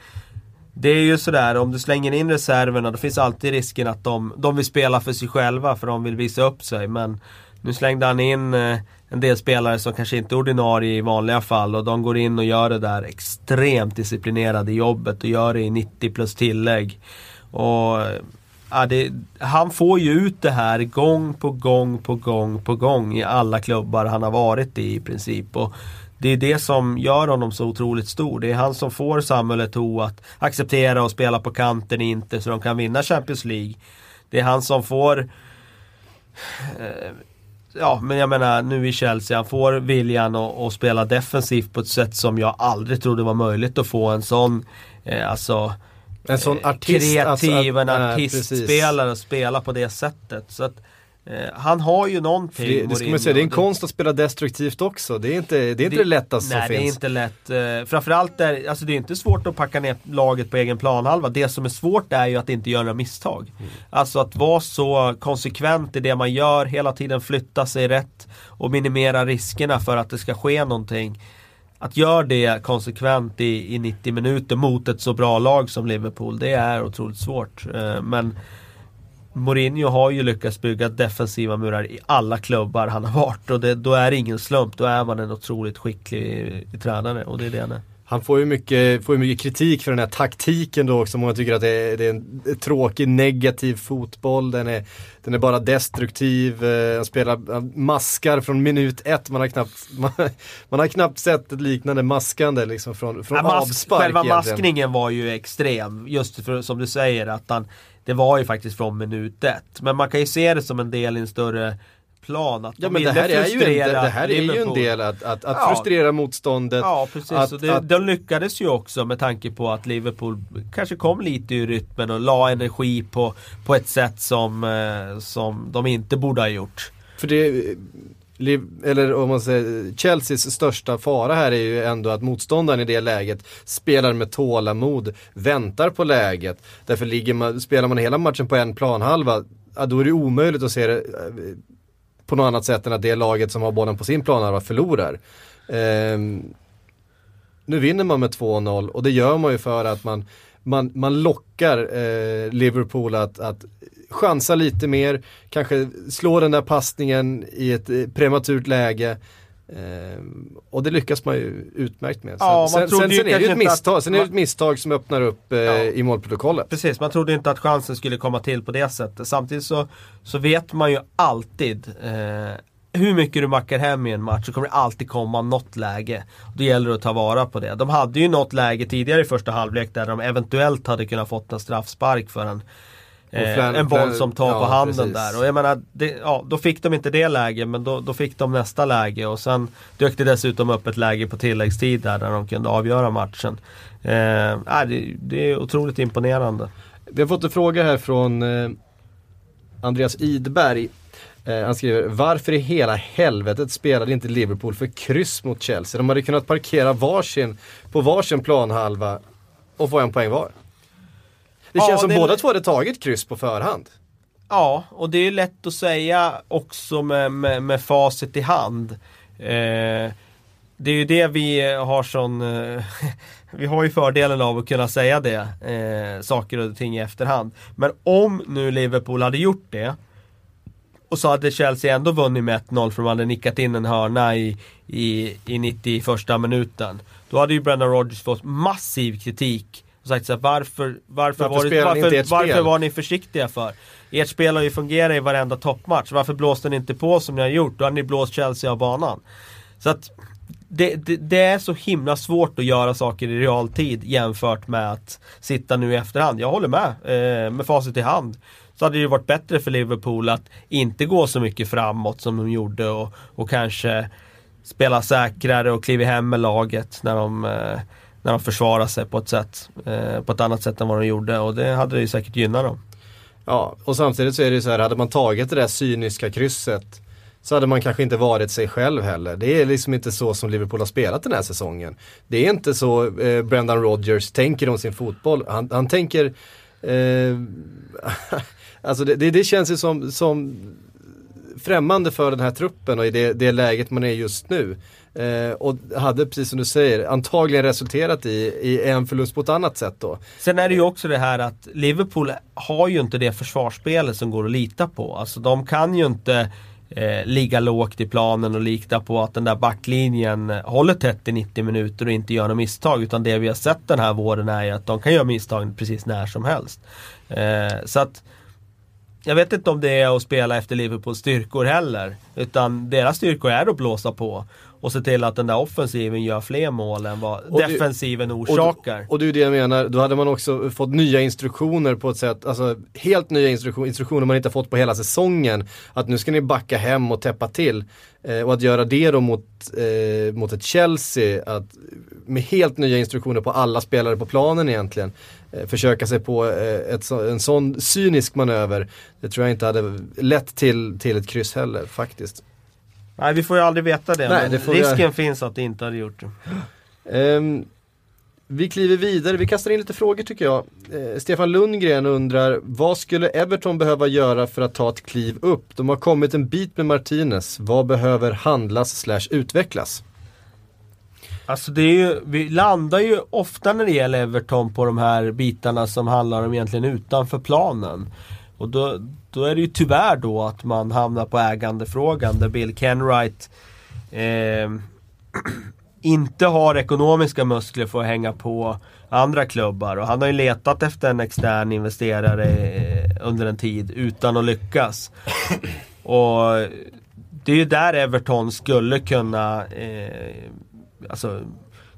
det är ju sådär, om du slänger in reserverna, då finns alltid risken att de, de vill spela för sig själva, för de vill visa upp sig. Men nu slängde han in eh, en del spelare som kanske inte är ordinarie i vanliga fall och de går in och gör det där extremt disciplinerade jobbet och gör det i 90 plus tillägg. Och ja, det, Han får ju ut det här gång på gång på gång på gång i alla klubbar han har varit i i princip. Och det är det som gör honom så otroligt stor. Det är han som får Samuel Eto'o att acceptera och spela på kanten i Inter så de kan vinna Champions League. Det är han som får eh, Ja, men jag menar nu i Chelsea, han får viljan att, spela defensivt på ett sätt som jag aldrig trodde var möjligt att få en sån, eh, alltså En sån eh, artist. kreativ, alltså, en artistspelare att spela på det sättet. Så att, han har ju någonting. Det, det ska man säga, det är en konst att spela destruktivt också. Det är inte det, är inte det, lättaste nej, som det är finns. inte lätt. Eh, framförallt är alltså det är inte svårt att packa ner laget på egen planhalva. Det som är svårt är ju att inte göra misstag. Mm. Alltså att vara så konsekvent i det man gör, hela tiden flytta sig rätt och minimera riskerna för att det ska ske någonting. Att göra det konsekvent i, i 90 minuter mot ett så bra lag som Liverpool, det är otroligt svårt. Eh, Men Mourinho har ju lyckats bygga defensiva murar i alla klubbar han har varit och det, då är det ingen slump. Då är man en otroligt skicklig eh, tränare och det är det han är. Han får ju, mycket, får ju mycket kritik för den här taktiken då också. Många tycker att det är, det är en tråkig negativ fotboll. Den är, den är bara destruktiv. eh, Han spelar han maskar från minut ett. Man har knappt, man, man har knappt sett ett liknande maskande liksom från, från Ja, mas- avspark Själva egentligen. maskningen var ju extrem. Just för, som du säger att han Det var ju faktiskt från minut ett. Men man kan ju se det som en del i en större plan. Att Ja de men det här, är ju en, det här är ju en del att, att, att Ja. frustrera motståndet. Ja precis, Att- och det, att- de lyckades ju också med tanke på att Liverpool kanske kom lite ur rytmen och la energi på, på ett sätt som, eh, som de inte borde ha gjort. För det, eller om man säger, Chelseas största fara här är ju ändå att motståndaren i det läget spelar med tålamod, väntar på läget. Därför ligger man, spelar man hela matchen på en planhalva, ja, då är det omöjligt att se det eh, på något annat sätt än att det laget som har bollen på sin planhalva förlorar. Ehm, nu vinner man med 2-0 och det gör man ju för att man, man, man lockar eh, Liverpool att, att chansa lite mer, kanske slå den där passningen i ett eh, prematurt läge. Ehm, och det lyckas man ju utmärkt med. Ja, man sen, sen, sen, sen är det ju ett misstag, att- sen är det ett misstag som öppnar upp eh, Ja. i målprotokollet. Precis, man trodde inte att chansen skulle komma till på det sättet. Samtidigt så, så vet man ju alltid eh, hur mycket du mackar hem i en match så kommer det alltid komma något läge. Då gäller det att ta vara på det. De hade ju något läge tidigare i första halvlek där de eventuellt hade kunnat fått en straffspark för en Eh, en boll som tar ja, på handen precis. där. Och jag menar, det, ja, då fick de inte det läge men då, då fick de nästa läge och sen dök det dessutom upp ett läge på tilläggstid där, där de kunde avgöra matchen. Eh, det, det är otroligt imponerande. Vi har fått en fråga här från eh, Andreas Idberg. Eh, han skriver, varför i hela helvetet spelade inte Liverpool för kryss mot Chelsea? De hade kunnat parkera varsin, på varsin planhalva och få en poäng var. Det Ja, känns som det- båda två hade tagit kryss på förhand. Ja, och det är lätt att säga också med, med, med facit i hand. Eh, det är ju det vi har sån... Eh, vi har ju fördelen av att kunna säga det, eh, saker och ting i efterhand. Men om nu Liverpool hade gjort det och så hade Chelsea ändå vunnit med 1-0 för de hade nickat in en hörna i, i, i 91 minuten. Då hade ju Brendan Rodgers fått massiv kritik. Och sagt så här, varför, varför, Varför var, varför, varför var ni försiktiga för? Ert spel har ju fungerat i varenda toppmatch. Varför blåste ni inte på som ni har gjort? Då hade ni blåst Chelsea av banan. Så att det, det, det är så himla svårt att göra saker i realtid jämfört med att sitta nu i efterhand. Jag håller med, eh, med facit i hand. Så hade det ju varit bättre för Liverpool att inte gå så mycket framåt som de gjorde och, och kanske spela säkrare och kliva hem med laget när de, eh, när de försvarar sig på ett, sätt, eh, på ett annat sätt än vad de gjorde och det hade ju säkert gynnat dem. Ja, och samtidigt så är det ju så här, hade man tagit det där cyniska krysset så hade man kanske inte varit sig själv heller. Det är liksom inte så som Liverpool har spelat den här säsongen. Det är inte så eh, Brendan Rodgers tänker om sin fotboll. Han, han tänker eh, Alltså det, det, det känns ju som, som främmande för den här truppen och i det, det läget man är just nu. Eh, och hade, precis som du säger, antagligen resulterat i, i en förlust på ett annat sätt då. Sen är det ju också det här att Liverpool har ju inte det försvarsspelet som går att lita på. Alltså de kan ju inte eh, ligga lågt i planen och lita på att den där backlinjen håller tätt i 90 minuter och inte gör några misstag. Utan det vi har sett den här våren är ju att de kan göra misstag precis när som helst. Eh, så att jag vet inte om det är att spela efter Liverpools styrkor heller. Utan deras styrkor är att blåsa på. Och se till att den där offensiven gör fler mål än vad Och defensiven Och, orsakar. och det är ju det jag menar, då hade man också fått nya instruktioner på ett sätt, alltså helt nya instruktioner, instruktioner man inte fått på hela säsongen. Att nu ska ni backa hem och täppa till. Eh, och att göra det då mot, eh, mot ett Chelsea, att med helt nya instruktioner på alla spelare på planen egentligen. Eh, försöka sig på eh, ett, en sån cynisk manöver, det tror jag inte hade lett till, till ett kryss heller faktiskt. Nej, vi får ju aldrig veta det. Nej, men det risken jag- finns att det inte hade gjort det. Ehm, vi kliver vidare, vi kastar in lite frågor tycker jag. Eh, Stefan Lundgren undrar, vad skulle Everton behöva göra för att ta ett kliv upp? De har kommit en bit med Martinez, vad behöver handlas slash utvecklas? Alltså det är ju, vi landar ju ofta när det gäller Everton på de här bitarna som handlar om egentligen utanför planen. Och då, då är det ju tyvärr då att man hamnar på ägandefrågan där Bill Kenwright eh, inte har ekonomiska muskler för att hänga på andra klubbar. Och han har ju letat efter en extern investerare eh, under en tid utan att lyckas. Och det är ju där Everton skulle kunna eh, alltså,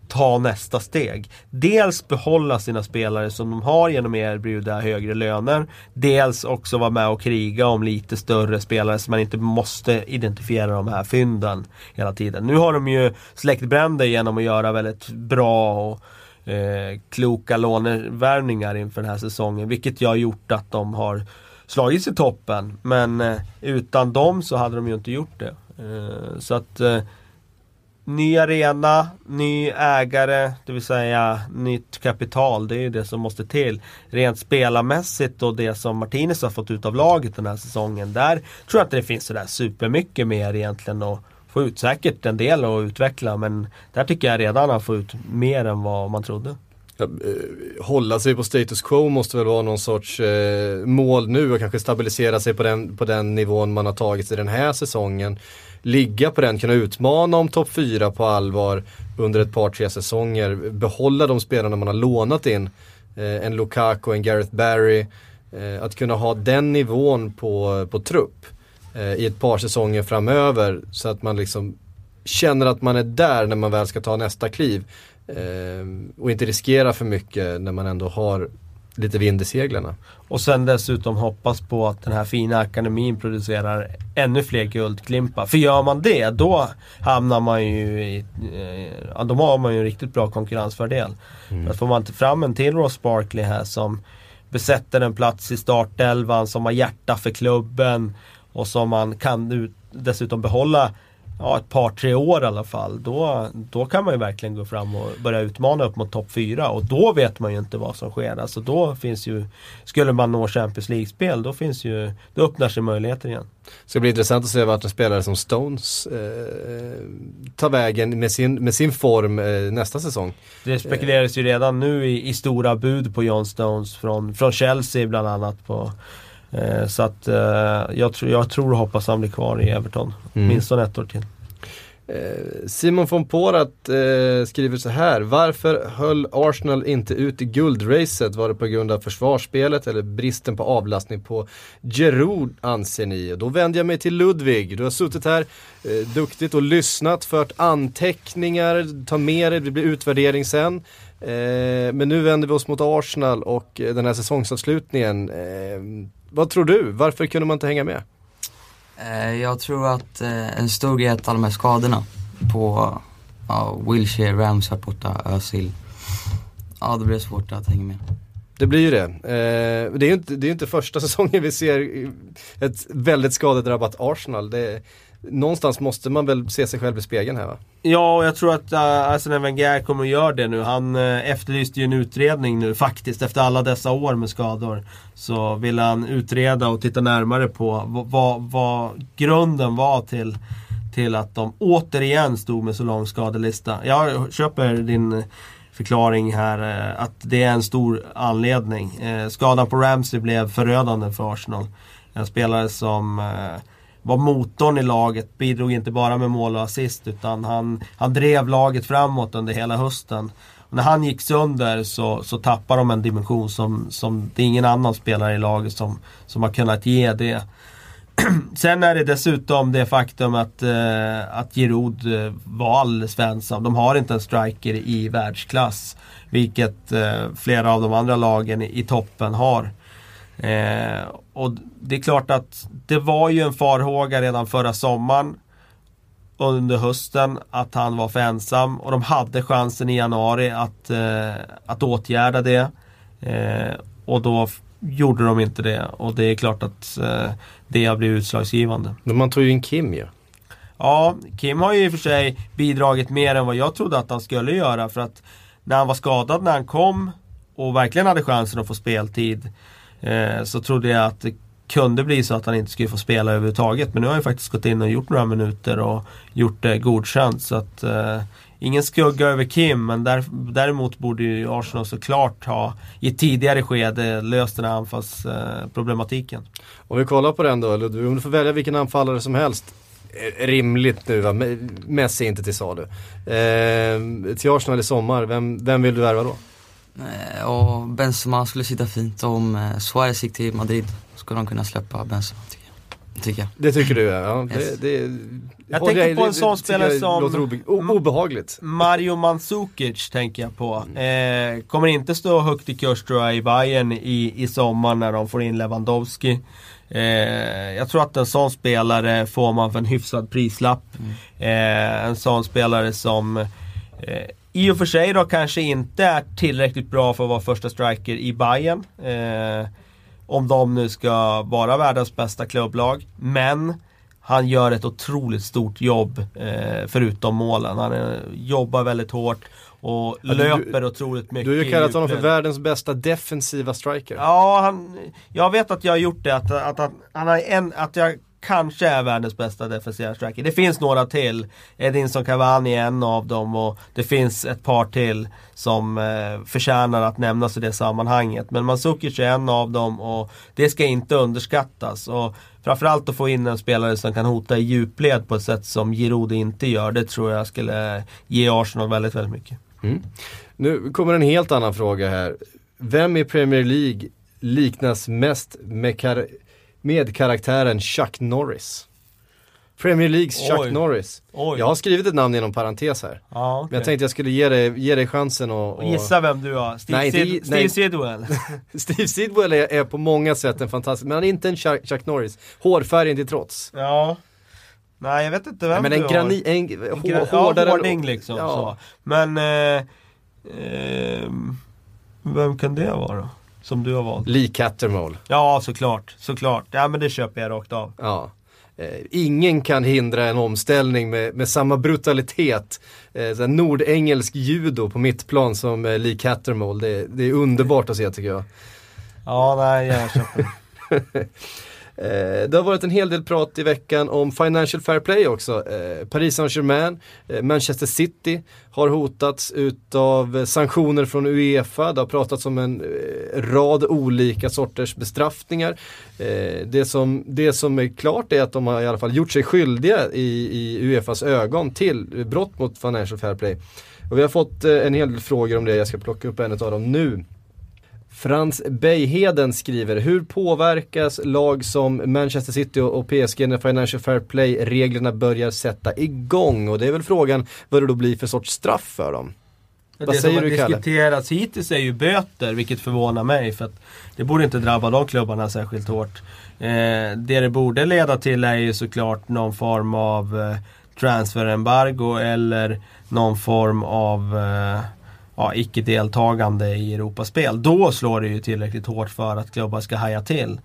ta nästa steg. Dels behålla sina spelare som de har genom att erbjuda högre löner. Dels också vara med och kriga om lite större spelare så man inte måste identifiera de här fynden hela tiden. Nu har de ju släckt bränder genom att göra väldigt bra och eh, kloka lånevärvningar inför den här säsongen. Vilket har gjort att de har slagits i toppen. Men eh, utan dem så hade de ju inte gjort det. Eh, så att eh, Ny arena, ny ägare, det vill säga nytt kapital. Det är ju det som måste till. Rent spelarmässigt och det som Martinez har fått ut av laget den här säsongen. Där tror jag inte det finns sådär supermycket mer egentligen att få ut. Säkert en del att utveckla men där tycker jag redan har fått ut mer än vad man trodde. Ja, eh, hålla sig på status quo måste väl vara någon sorts eh, mål nu och kanske stabilisera sig på den, på den nivån man har tagit i den här säsongen. Ligga på den, kunna utmana om topp 4 på allvar under ett par tre säsonger. Behålla de spelarna man har lånat in. Eh, en Lukaku, en Gareth Barry. Eh, att kunna ha den nivån på, på trupp eh, i ett par säsonger framöver så att man liksom känner att man är där när man väl ska ta nästa kliv. Eh, och inte riskera för mycket när man ändå har lite vind i seglarna. Och sen dessutom hoppas på att den här fina akademin producerar ännu fler guldklimpar. För gör man det, då hamnar man ju i... Eh, ja, då har man ju en riktigt bra konkurrensfördel. Mm. För får man inte fram en till Ross Barkley här som besätter en plats i startelvan, som har hjärta för klubben och som man kan dessutom behålla ja, ett par, tre år i alla fall. Då, då kan man ju verkligen gå fram och börja utmana upp mot topp 4 och då vet man ju inte vad som sker. Alltså då finns ju, skulle man nå Champions League-spel, då finns ju, då öppnar sig möjligheter igen. Det ska bli intressant att se vart en spelare som Stones eh, tar vägen med sin, med sin form eh, nästa säsong. Det spekuleras ju redan nu i, i, stora bud på John Stones från, från Chelsea bland annat. på så att eh, jag, tr jag tror och hoppas han blir kvar i Everton. Mm. Minst ett år till. Eh, Simon von Porat eh, skriver så här. Varför höll Arsenal inte ut i guldracet? Var det på grund av försvarsspelet eller bristen på avlastning på Giroud anser ni? Och då vänder jag mig till Ludvig. Du har suttit här eh, duktigt och lyssnat, fört anteckningar, ta med dig, det blir utvärdering sen. Eh, men nu vänder vi oss mot Arsenal och den här säsongsavslutningen. Vad tror du? Varför kunde man inte hänga med? Eh, jag tror att eh, en stor grej är att alla de här skadorna på ja, Wilshire, Ramsar borta, Özil. Ja, det blir svårt att hänga med. Det blir ju det. Eh, det är ju inte, det är inte första säsongen vi ser ett väldigt skadedrabbat Arsenal. Det, någonstans måste man väl se sig själv i spegeln här va? Ja, och jag tror att uh, Arsene Wenger kommer att göra det nu. Han uh, efterlyste ju en utredning nu faktiskt. Efter alla dessa år med skador. Så vill han utreda och titta närmare på vad, vad grunden var till, till att de återigen stod med så lång skadelista. Jag köper din förklaring här uh, att det är en stor anledning. Uh, skadan på Ramsey blev förödande för Arsenal. En spelare som uh, var motorn i laget, bidrog inte bara med mål och assist utan han, han drev laget framåt under hela hösten. Och när han gick sönder så, så tappade de en dimension som, som det är ingen annan spelare i laget som, som har kunnat ge det. Sen är det dessutom det faktum att, eh, att Giroud eh, var alldeles ensam. De har inte en striker i världsklass. Vilket eh, flera av de andra lagen i, i toppen har. Eh, och det är klart att det var ju en farhåga redan förra sommaren under hösten att han var för ensam och de hade chansen i januari att, eh, att åtgärda det. Eh, och då gjorde de inte det och det är klart att eh, det har blivit utslagsgivande. Men man tog ju in Kim ju. Ja. ja, Kim har ju i och för sig bidragit mer än vad jag trodde att han skulle göra för att när han var skadad när han kom och verkligen hade chansen att få speltid Eh, så trodde jag att det kunde bli så att han inte skulle få spela överhuvudtaget. Men nu har han faktiskt gått in och gjort några minuter och gjort det godkänt. Så att, eh, ingen skugga över Kim, men där, däremot borde ju Arsenal såklart ha i ett tidigare skede löst den här anfallsproblematiken. Eh, om vi kollar på den då, Ludvig, om du får välja vilken anfallare som helst eh, rimligt nu va, Messi inte till salu. Eh, till Arsenal i sommar, vem, vem vill du värva då? Eh, och Benzema skulle sitta fint om eh, Suarez gick till Madrid. Skulle de kunna släppa Benzema tycker jag. Tycker jag. Det tycker du ja. Yes. Det, det, jag tänker jag, på en sån spelare som låter obe obehagligt. Mario Mandzukic tänker jag på. Eh, kommer inte stå högt i kurs tror jag i Bayern i, i sommar när de får in Lewandowski. Eh, jag tror att en sån spelare får man för en hyfsad prislapp. Mm. Eh, en sån spelare som eh, i och för sig då kanske inte är tillräckligt bra för att vara första striker i Bayern. Eh, om de nu ska vara världens bästa klubblag. Men han gör ett otroligt stort jobb eh, förutom målen. Han eh, jobbar väldigt hårt och ja, löper du, otroligt mycket. Du har ju kallat honom för världens bästa defensiva striker. Ja, han, jag vet att jag har gjort det. Att, att, att, han har en, att jag kanske är världens bästa defensiva striker. Det finns några till. Edinson Cavani är en av dem och det finns ett par till som eh, förtjänar att nämnas i det sammanhanget. Men Mandzukic är en av dem och det ska inte underskattas. Och framförallt att få in en spelare som kan hota i djupled på ett sätt som Giroud inte gör. Det tror jag skulle ge Arsenal väldigt, väldigt mycket. Mm. Nu kommer en helt annan fråga här. Vem i Premier League liknas mest med, kar med karaktären Chuck Norris? Premier Leagues Chuck Oj. Norris. Oj. Jag har skrivit ett namn inom parentes här. Ja, Men jag tänkte jag skulle ge dig, ge dig chansen och, Och gissa vem du har? Steve, Nej, Sid- det- Steve nej. Sidwell? Steve Sidwell är, är på många sätt en fantastisk, men han är inte en Chuck, Chuck Norris. Hårfärgen till trots. ja. Nej, jag vet inte vem Nej, men du en har. grani, en, En hår, gra- hårdare. Ja, hårding liksom. Ja. Så. Men... Eh, ehm, vem kan det vara då? Som du har valt? Lee Cattermole. Ja, såklart. Såklart. Ja, men det köper jag rakt av. Ja. Eh, ingen kan hindra en omställning med, med samma brutalitet. Eh, nordengelsk judo på mittplan som eh, Lee Cattermole. Det, det är underbart att se tycker jag. Ja, nej, jag köper. Eh, det har varit en hel del prat i veckan om Financial Fair Play också. Eh, Paris Saint-Germain, eh, Manchester City har hotats utav sanktioner från Uefa. Det har pratats om en eh, rad olika sorters bestraffningar. Eh, det, som, det som är klart är att de har i alla fall gjort sig skyldiga i, i Uefas ögon till brott mot Financial Fair Play. Och vi har fått eh, en hel del frågor om det, jag ska plocka upp en av dem nu. Frans Beiheden skriver, hur påverkas lag som Manchester City och PSG när Financial Fair Play-reglerna börjar sätta igång? Och det är väl frågan vad det då blir för sorts straff för dem? Vad det säger som har du, diskuterats hittills är ju böter, vilket förvånar mig. För det borde inte drabba de klubbarna särskilt hårt. Eh, det det borde leda till är ju såklart någon form av eh, transferembargo eller någon form av eh, ja, icke-deltagande i Europaspel. Då slår det ju tillräckligt hårt för att klubbar ska haja till.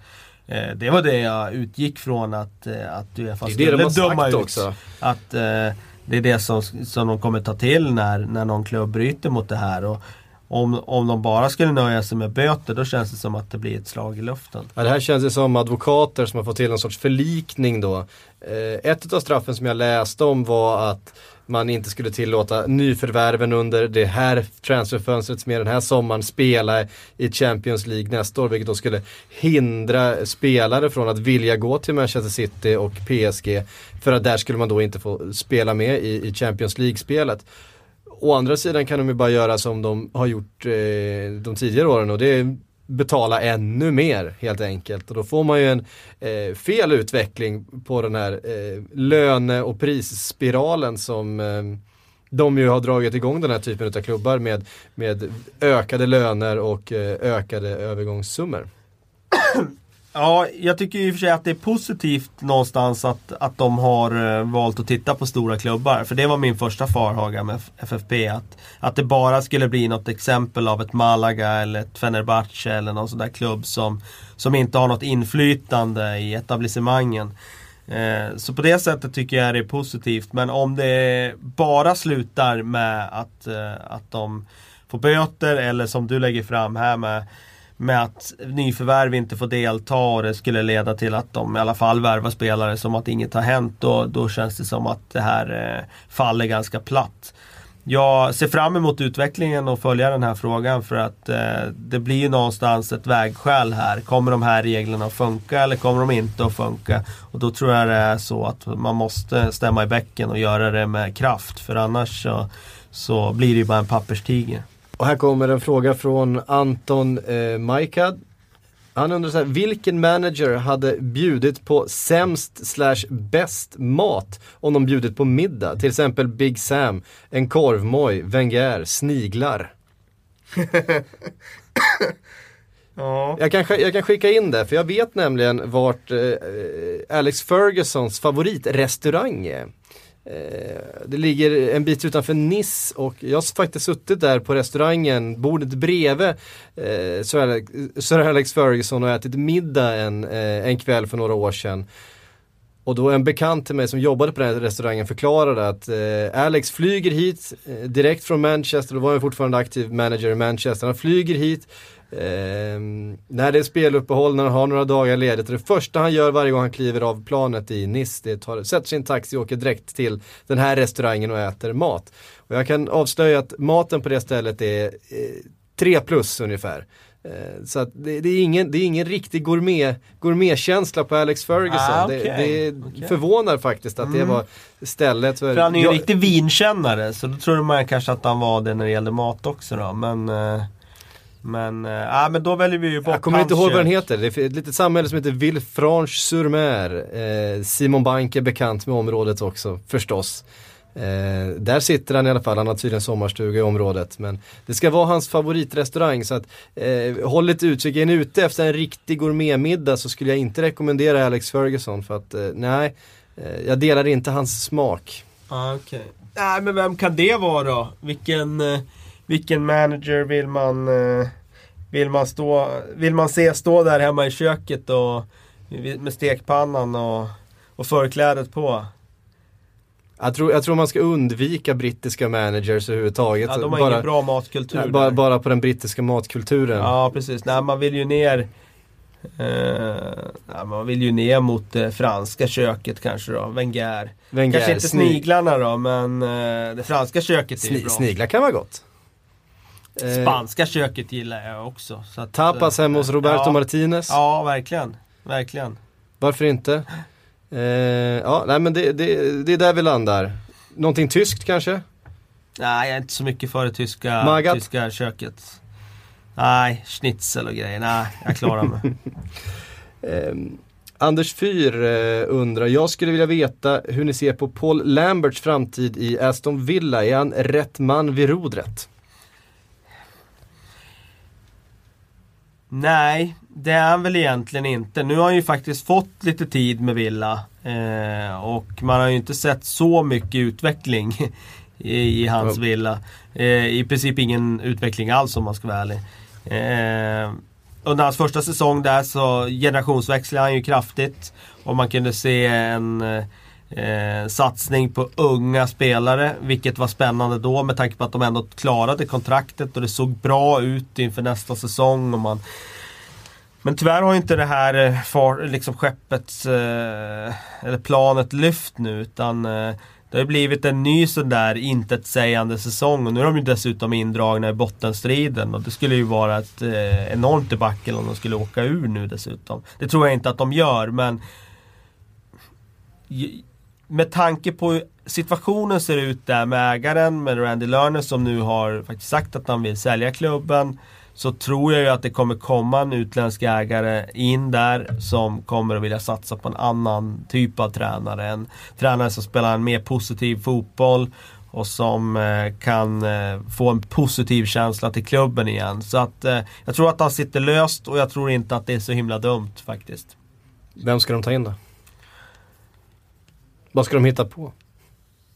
Eh, det var det jag utgick från att, eh, att Uefa de skulle döma ut. också. Att eh, det är det som, som de kommer ta till när, när någon klubb bryter mot det här. Och om, om de bara skulle nöja sig med böter då känns det som att det blir ett slag i luften. Ja, det här känns ju som advokater som har fått till en sorts förlikning då. Eh, ett av straffen som jag läste om var att man inte skulle tillåta nyförvärven under det här transferfönstret som är den här sommaren spela i Champions League nästa år vilket då skulle hindra spelare från att vilja gå till Manchester City och PSG för att där skulle man då inte få spela med i, i Champions League-spelet. Å andra sidan kan de ju bara göra som de har gjort eh, de tidigare åren och det är betala ännu mer helt enkelt. Och då får man ju en eh, fel utveckling på den här eh, löne och prisspiralen som eh, de ju har dragit igång den här typen av klubbar med, med ökade löner och eh, ökade övergångssummor. Ja, jag tycker i och för sig att det är positivt någonstans att, att de har eh, valt att titta på stora klubbar. För det var min första farhåga med FFP. Att, att det bara skulle bli något exempel av ett Malaga eller ett Fenerbahce eller någon sån där klubb som, som inte har något inflytande i etablissemangen. Eh, så på det sättet tycker jag det är positivt. Men om det bara slutar med att, eh, att de får böter eller som du lägger fram här med med att nyförvärv inte får delta och det skulle leda till att de i alla fall värvar spelare som att inget har hänt. Då, då känns det som att det här eh, faller ganska platt. Jag ser fram emot utvecklingen och följa den här frågan för att eh, det blir ju någonstans ett vägskäl här. Kommer de här reglerna att funka eller kommer de inte att funka? Och då tror jag det är så att man måste stämma i bäcken och göra det med kraft för annars så, så blir det ju bara en papperstiger. Och här kommer en fråga från Anton eh, Majkad. Han undrar så här, vilken manager hade bjudit på sämst slash bäst mat om de bjudit på middag? Till exempel Big Sam, en korvmoj, Wenger, sniglar. Ja. Jag kan, jag kan skicka in det, för jag vet nämligen vart eh, Alex Fergusons favoritrestaurang är. Eh, det ligger en bit utanför Nice och jag har faktiskt suttit där på restaurangen, bordet bredvid eh, Sir, Alex, eh, Sir Alex Ferguson och ätit middag en, eh, en kväll för några år sedan. Och då en bekant till mig som jobbade på den här restaurangen förklarade att eh, Alex flyger hit eh, direkt från Manchester, då var han fortfarande aktiv manager i Manchester. Han flyger hit Ehm, när det är speluppehåll, när han har några dagar ledigt. Det första han gör varje gång han kliver av planet i Nice, det tar, sätter sin taxi och åker direkt till den här restaurangen och äter mat. Och jag kan avslöja att maten på det stället är eh, 3 plus ungefär. Eh, Så att det, det, är ingen, det är ingen riktig gourmet, gourmetkänsla på Alex Ferguson. Ah, det, okej, det okej. förvånar faktiskt att det var stället för... För han är ju en riktig vinkännare så då trodde man kanske att han var det när det gällde mat också då. Men, eh, men, ja, men då väljer vi ju bort Jag kommer inte ihåg vad den heter. Det är ett litet samhälle som heter Villefranche-sur-Mer. Eh, Simon Bank är bekant med området också, förstås. Eh, där sitter han i alla fall, han har tydligen sommarstuga i området. Men det ska vara hans favoritrestaurang så att eh, håll lite utkik. Är ni ute efter en riktig gourmetmiddag så skulle jag inte rekommendera Alex Ferguson för att eh, nej, eh, jag delar inte hans smak. Ah, okej. Nej men vem kan det vara då? Vilken, eh, vilken manager vill man, eh, vill man stå, vill man se stå där hemma i köket och med stekpannan och, och förklädet på? Jag tror, jag tror man ska undvika brittiska managers överhuvudtaget. Ja, de har bara, ingen bra matkultur nej, bara, bara på den brittiska matkulturen. Ja precis, nej man vill ju ner eh, nej, Man vill ju ner mot det franska köket kanske då, Wenger. Wenger, Kanske inte sni- sniglarna då men eh, det franska köket är ju Sni, bra. sniglar kan vara gott. Eh, Spanska köket gillar jag också. Så att, Tapas eh, hemma hos Roberto ja, Martinez. Ja, verkligen. Verkligen. Varför inte? Eh, ja, nej men det, det, det är där vi landar. Någonting tyskt kanske? Nej, jag är inte så mycket för det tyska, Magat? tyska köket. Nej, schnitzel och grejer. Nej, jag klarar mig. Eh, Anders Fyr eh, undrar, jag skulle vilja veta hur ni ser på Paul Lamberts framtid i Aston Villa. Är han rätt man vid rodret? Nej, det är han väl egentligen inte. Nu har han ju faktiskt fått lite tid med Villa. Eh, och man har ju inte sett så mycket utveckling i, i hans Ja. Villa. Eh, I princip ingen utveckling alls om man ska vara ärlig. Eh, under hans första säsong där så generationsväxlade han ju kraftigt. Och man kunde se en eh, satsning på unga spelare. Vilket var spännande då med tanke på att de ändå klarade kontraktet och det såg bra ut inför nästa säsong. Och man, men tyvärr har ju inte det här eh, far, liksom skeppet eh, eller planet lyft nu utan eh, det har ju blivit en ny sån där intetsägande säsong och nu är de ju dessutom indragna i bottenstriden och det skulle ju vara ett eh, enormt debacle om de skulle åka ur nu dessutom. Det tror jag inte att de gör men med tanke på hur situationen ser ut där med ägaren, med Randy Lerner som nu har faktiskt sagt att han vill sälja klubben. Så tror jag ju att det kommer komma en utländsk ägare in där som kommer att vilja satsa på en annan typ av tränare. En tränare som spelar en mer positiv fotboll och som eh, kan eh, få en positiv känsla till klubben igen. Så att eh, jag tror att han sitter löst och jag tror inte att det är så himla dumt faktiskt. Vem ska de ta in då? Vad ska de hitta på?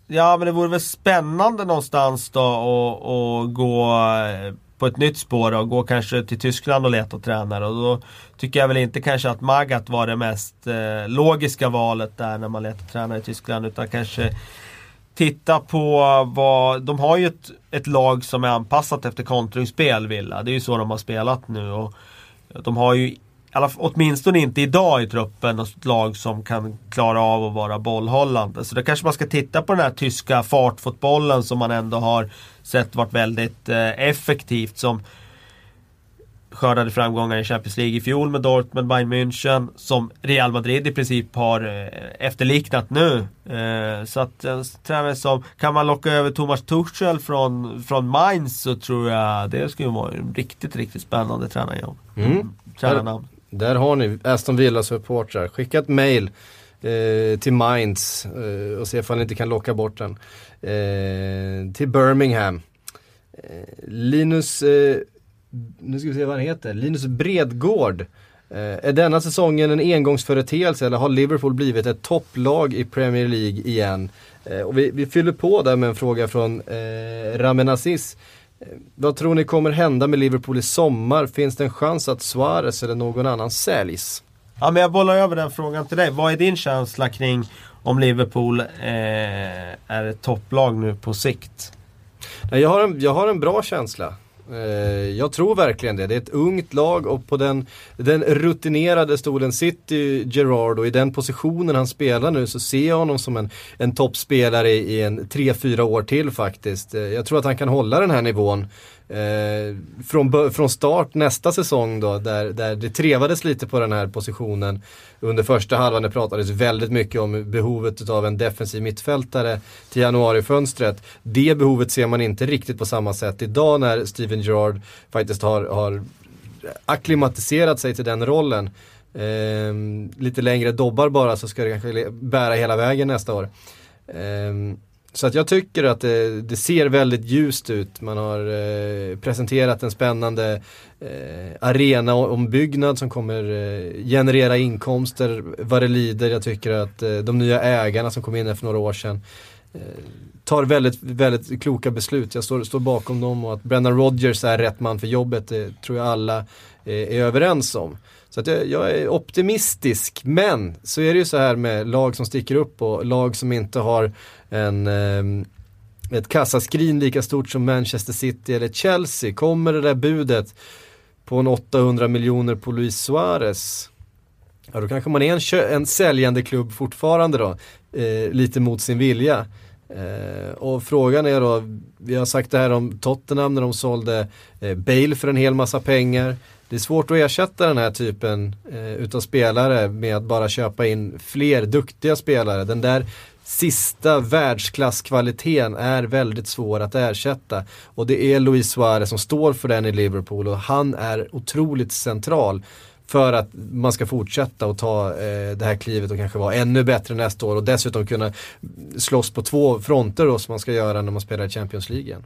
Ja men det vore väl spännande någonstans då att gå eh, på ett nytt spår och gå kanske till Tyskland och leta tränare. Och då tycker jag väl inte kanske att Magat var det mest eh, logiska valet där när man letar tränare i Tyskland. Utan kanske titta på vad... De har ju ett, ett lag som är anpassat efter kontringsspel Villa. Det är ju så de har spelat nu. Och de har ju alla, åtminstone inte idag i truppen något lag som kan klara av att vara bollhållande. Så då kanske man ska titta på den här tyska fartfotbollen som man ändå har sett varit väldigt eh, effektivt. Som skördade framgångar i Champions League i fjol med Dortmund, Bayern München. Som Real Madrid i princip har eh, efterliknat nu. Eh, så att en tränare som, kan man locka över Thomas Tuchel från, från Mainz så tror jag det skulle vara en riktigt, riktigt spännande tränarjobb. Mm. Tränarnamn. Där har ni Aston Villa supportrar. Skicka ett mail eh, till Mainz eh, och se ifall ni inte kan locka bort den. Eh, till Birmingham. Eh, Linus, eh, nu ska vi se vad han heter, Linus Bredgård. Eh, är denna säsongen en engångsföreteelse eller har Liverpool blivit ett topplag i Premier League igen? Eh, och vi, vi fyller på där med en fråga från eh, Ramen Aziz. Vad tror ni kommer hända med Liverpool i sommar? Finns det en chans att Suarez eller någon annan säljs? Ja, men jag bollar över den frågan till dig. Vad är din känsla kring om Liverpool eh, är ett topplag nu på sikt? Nej, jag, har en, jag har en bra känsla. Eh, jag tror verkligen det. Det är ett ungt lag och på den, den rutinerade stolen sitter Gerard och i den positionen han spelar nu så ser jag honom som en, en toppspelare i, en 3-4 år till faktiskt. Eh, jag tror att han kan hålla den här nivån Eh, från, från start nästa säsong då, där, där det trevades lite på den här positionen under första halvan. Det pratades väldigt mycket om behovet av en defensiv mittfältare till januarifönstret. Det behovet ser man inte riktigt på samma sätt idag när Steven Gerrard faktiskt har, har akklimatiserat sig till den rollen. Eh, lite längre dobbar bara så ska det kanske bära hela vägen nästa år. Eh, så att jag tycker att det, det, ser väldigt ljust ut. Man har eh, presenterat en spännande eh, arenaombyggnad som kommer eh, generera inkomster vad det lider. Jag tycker att eh, de nya ägarna som kom in för några år sedan eh, tar väldigt, väldigt kloka beslut. Jag står, står bakom dem och att Brennan Rodgers är rätt man för jobbet, det tror jag alla eh, är överens om. Så att jag, jag, är optimistisk, men så är det ju så här med lag som sticker upp och lag som inte har en, eh, ett kassaskrin lika stort som Manchester City eller Chelsea. Kommer det där budet på en 800 miljoner på Luis Suarez, ja då kanske man är en, en säljande klubb fortfarande då, eh, lite mot sin vilja. Eh, och frågan är då, vi har sagt det här om Tottenham när de sålde eh, Bale för en hel massa pengar. Det är svårt att ersätta den här typen eh, utav spelare med att bara köpa in fler duktiga spelare. Den där sista världsklasskvaliteten är väldigt svår att ersätta. Och det är Luis Suarez som står för den i Liverpool och han är otroligt central för att man ska fortsätta och ta eh, det här klivet och kanske vara ännu bättre nästa år och dessutom kunna slåss på två fronter då som man ska göra när man spelar i Champions League igen.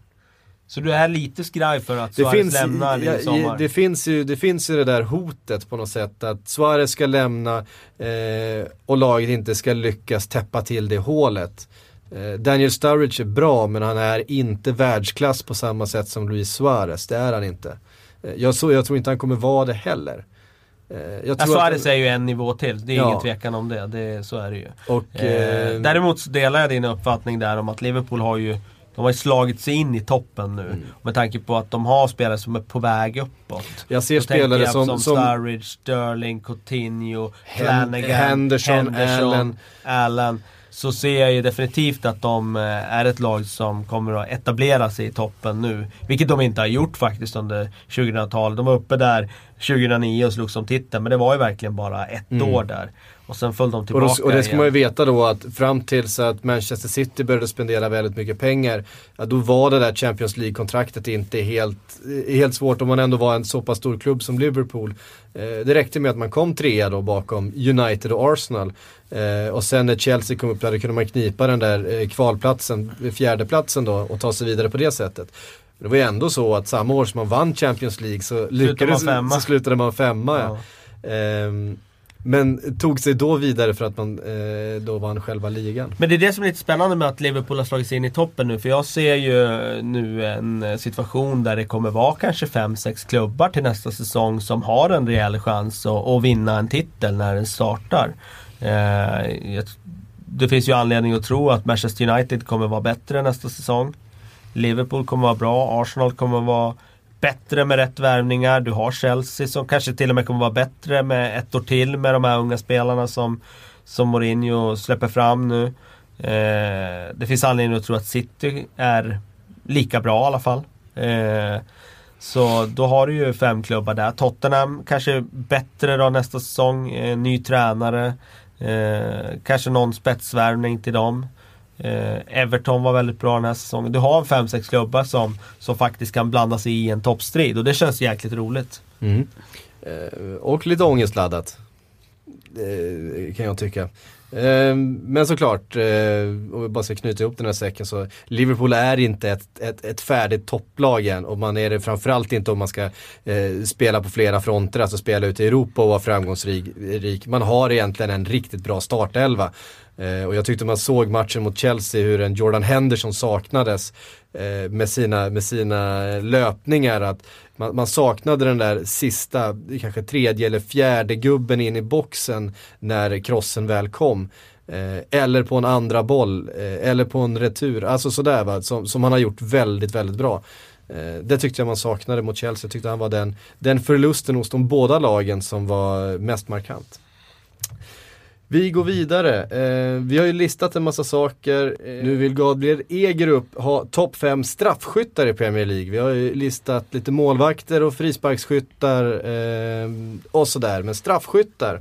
Så du är lite skraj för att Suarez finns, lämnar i sommar? Det finns, ju, det finns ju det där hotet på något sätt att Suarez ska lämna eh, och laget inte ska lyckas täppa till det hålet. Eh, Daniel Sturridge är bra men han är inte världsklass på samma sätt som Luis Suarez. Det är han inte. Eh, jag, så, jag tror inte han kommer vara det heller. Eh, jag tror Suarez är ju en nivå till, det är ja. ingen tvekan om det. det så är det ju. Och, eh, däremot delar jag din uppfattning där om att Liverpool har ju de har ju slagit sig in i toppen nu. Mm. Med tanke på att de har spelare som är på väg uppåt. Jag ser spelare jag som, som, Sturridge, Sterling, Coutinho, Flanagan, Henderson, Henderson Allen. Allen. Så ser jag ju definitivt att de eh, är ett lag som kommer att etablera sig i toppen nu. Vilket de inte har gjort faktiskt under 2000-talet. De var uppe där 2009 och slogs om titeln men det var ju verkligen bara ett mm. år där. Och sen föll de tillbaka Och, då, och det ska igen. man ju veta då att fram tills att Manchester City började spendera väldigt mycket pengar. Ja, då var det där Champions League-kontraktet inte helt, helt svårt om man ändå var en så pass stor klubb som Liverpool. Eh, det räckte med att man kom trea då bakom United och Arsenal. Eh, och sen när Chelsea kom upp där kunde man knipa den där eh, kvalplatsen, fjärdeplatsen då och ta sig vidare på det sättet. Det var ju ändå så att samma år som man vann Champions League så lyckades man så slutade man femma. Ja. Ja. Ehm, men tog sig då vidare för att man eh, då vann själva ligan. Men det är det som är lite spännande med att Liverpool har slagit sig in i toppen nu. För jag ser ju nu en situation där det kommer vara kanske 5-6 klubbar till nästa säsong som har en rejäl chans att, att vinna en titel när den startar. Eh, det finns ju anledning att tro att Manchester United kommer vara bättre nästa säsong. Liverpool kommer vara bra, Arsenal kommer vara bättre med rätt värvningar. Du har Chelsea som kanske till och med kommer vara bättre med ett år till med de här unga spelarna som, som Mourinho släpper fram nu. Eh, det finns anledning att tro att City är lika bra i alla fall. Eh, så då har du ju fem klubbar där. Tottenham kanske bättre då nästa säsong. Eh, ny tränare. Eh, kanske någon spetsvärvning till dem. Eh, Everton var väldigt bra den här säsongen. Du har en 5-6 klubbar som, som faktiskt kan blanda sig i en toppstrid och det känns jäkligt roligt. Mm. Eh, och lite ångestladdat. Eh, kan jag tycka. Ehm, men såklart, eh, om vi bara ska knyta ihop den här säcken så Liverpool är inte ett, ett, ett färdigt topplag än och man är det framförallt inte om man ska eh, spela på flera fronter, alltså spela ute i Europa och vara framgångsrik. Man har egentligen en riktigt bra startelva. Eh, och jag tyckte man såg matchen mot Chelsea hur en Jordan Henderson saknades Eh, med, sina, med sina löpningar. Att man, man, saknade den där sista, kanske tredje eller fjärde gubben in i boxen när krossen väl kom. Eh, eller på en andra boll, eh, eller på en retur, alltså sådär va, som, som han har gjort väldigt, väldigt bra. Eh, det tyckte jag man saknade mot Chelsea, jag tyckte han var den, den förlusten hos de båda lagen som var mest markant. Vi går vidare. Eh, vi har ju listat en massa saker. Eh, nu vill Gabriel Egerup ha topp 5 straffskyttar i Premier League. Vi har ju listat lite målvakter och frisparksskyttar eh, och sådär. Men straffskyttar.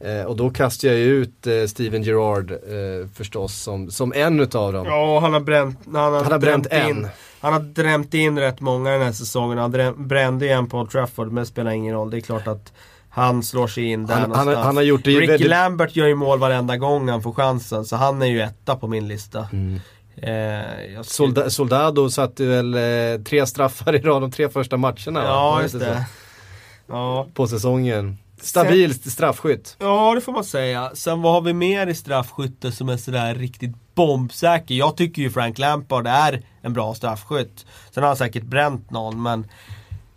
Eh, och då kastar jag ju ut eh, Steven Gerrard eh, förstås som, som en utav dem. Ja, han har bränt, han har Han har bränt drämt en. In, han har drämt in rätt många den här säsongen. Han brände en på Old Trafford, men det spelar ingen roll. Det är klart att han slår sig in där Han, han, någonstans. han har gjort det Ricky väldigt... Lambert gör ju mål varenda gång han får chansen, så han är ju etta på min lista. Mm. Eh, skulle- Solda, Soldado satte väl eh, tre straffar i rad de tre första matcherna? Ja, just det. Ja. På säsongen. Stabil straffskytt. ja, det får man säga. Sen vad har vi mer i straffskytte som är sådär riktigt bombsäker? Jag tycker ju Frank Lampard är en bra straffskytt. Sen har han säkert bränt någon, men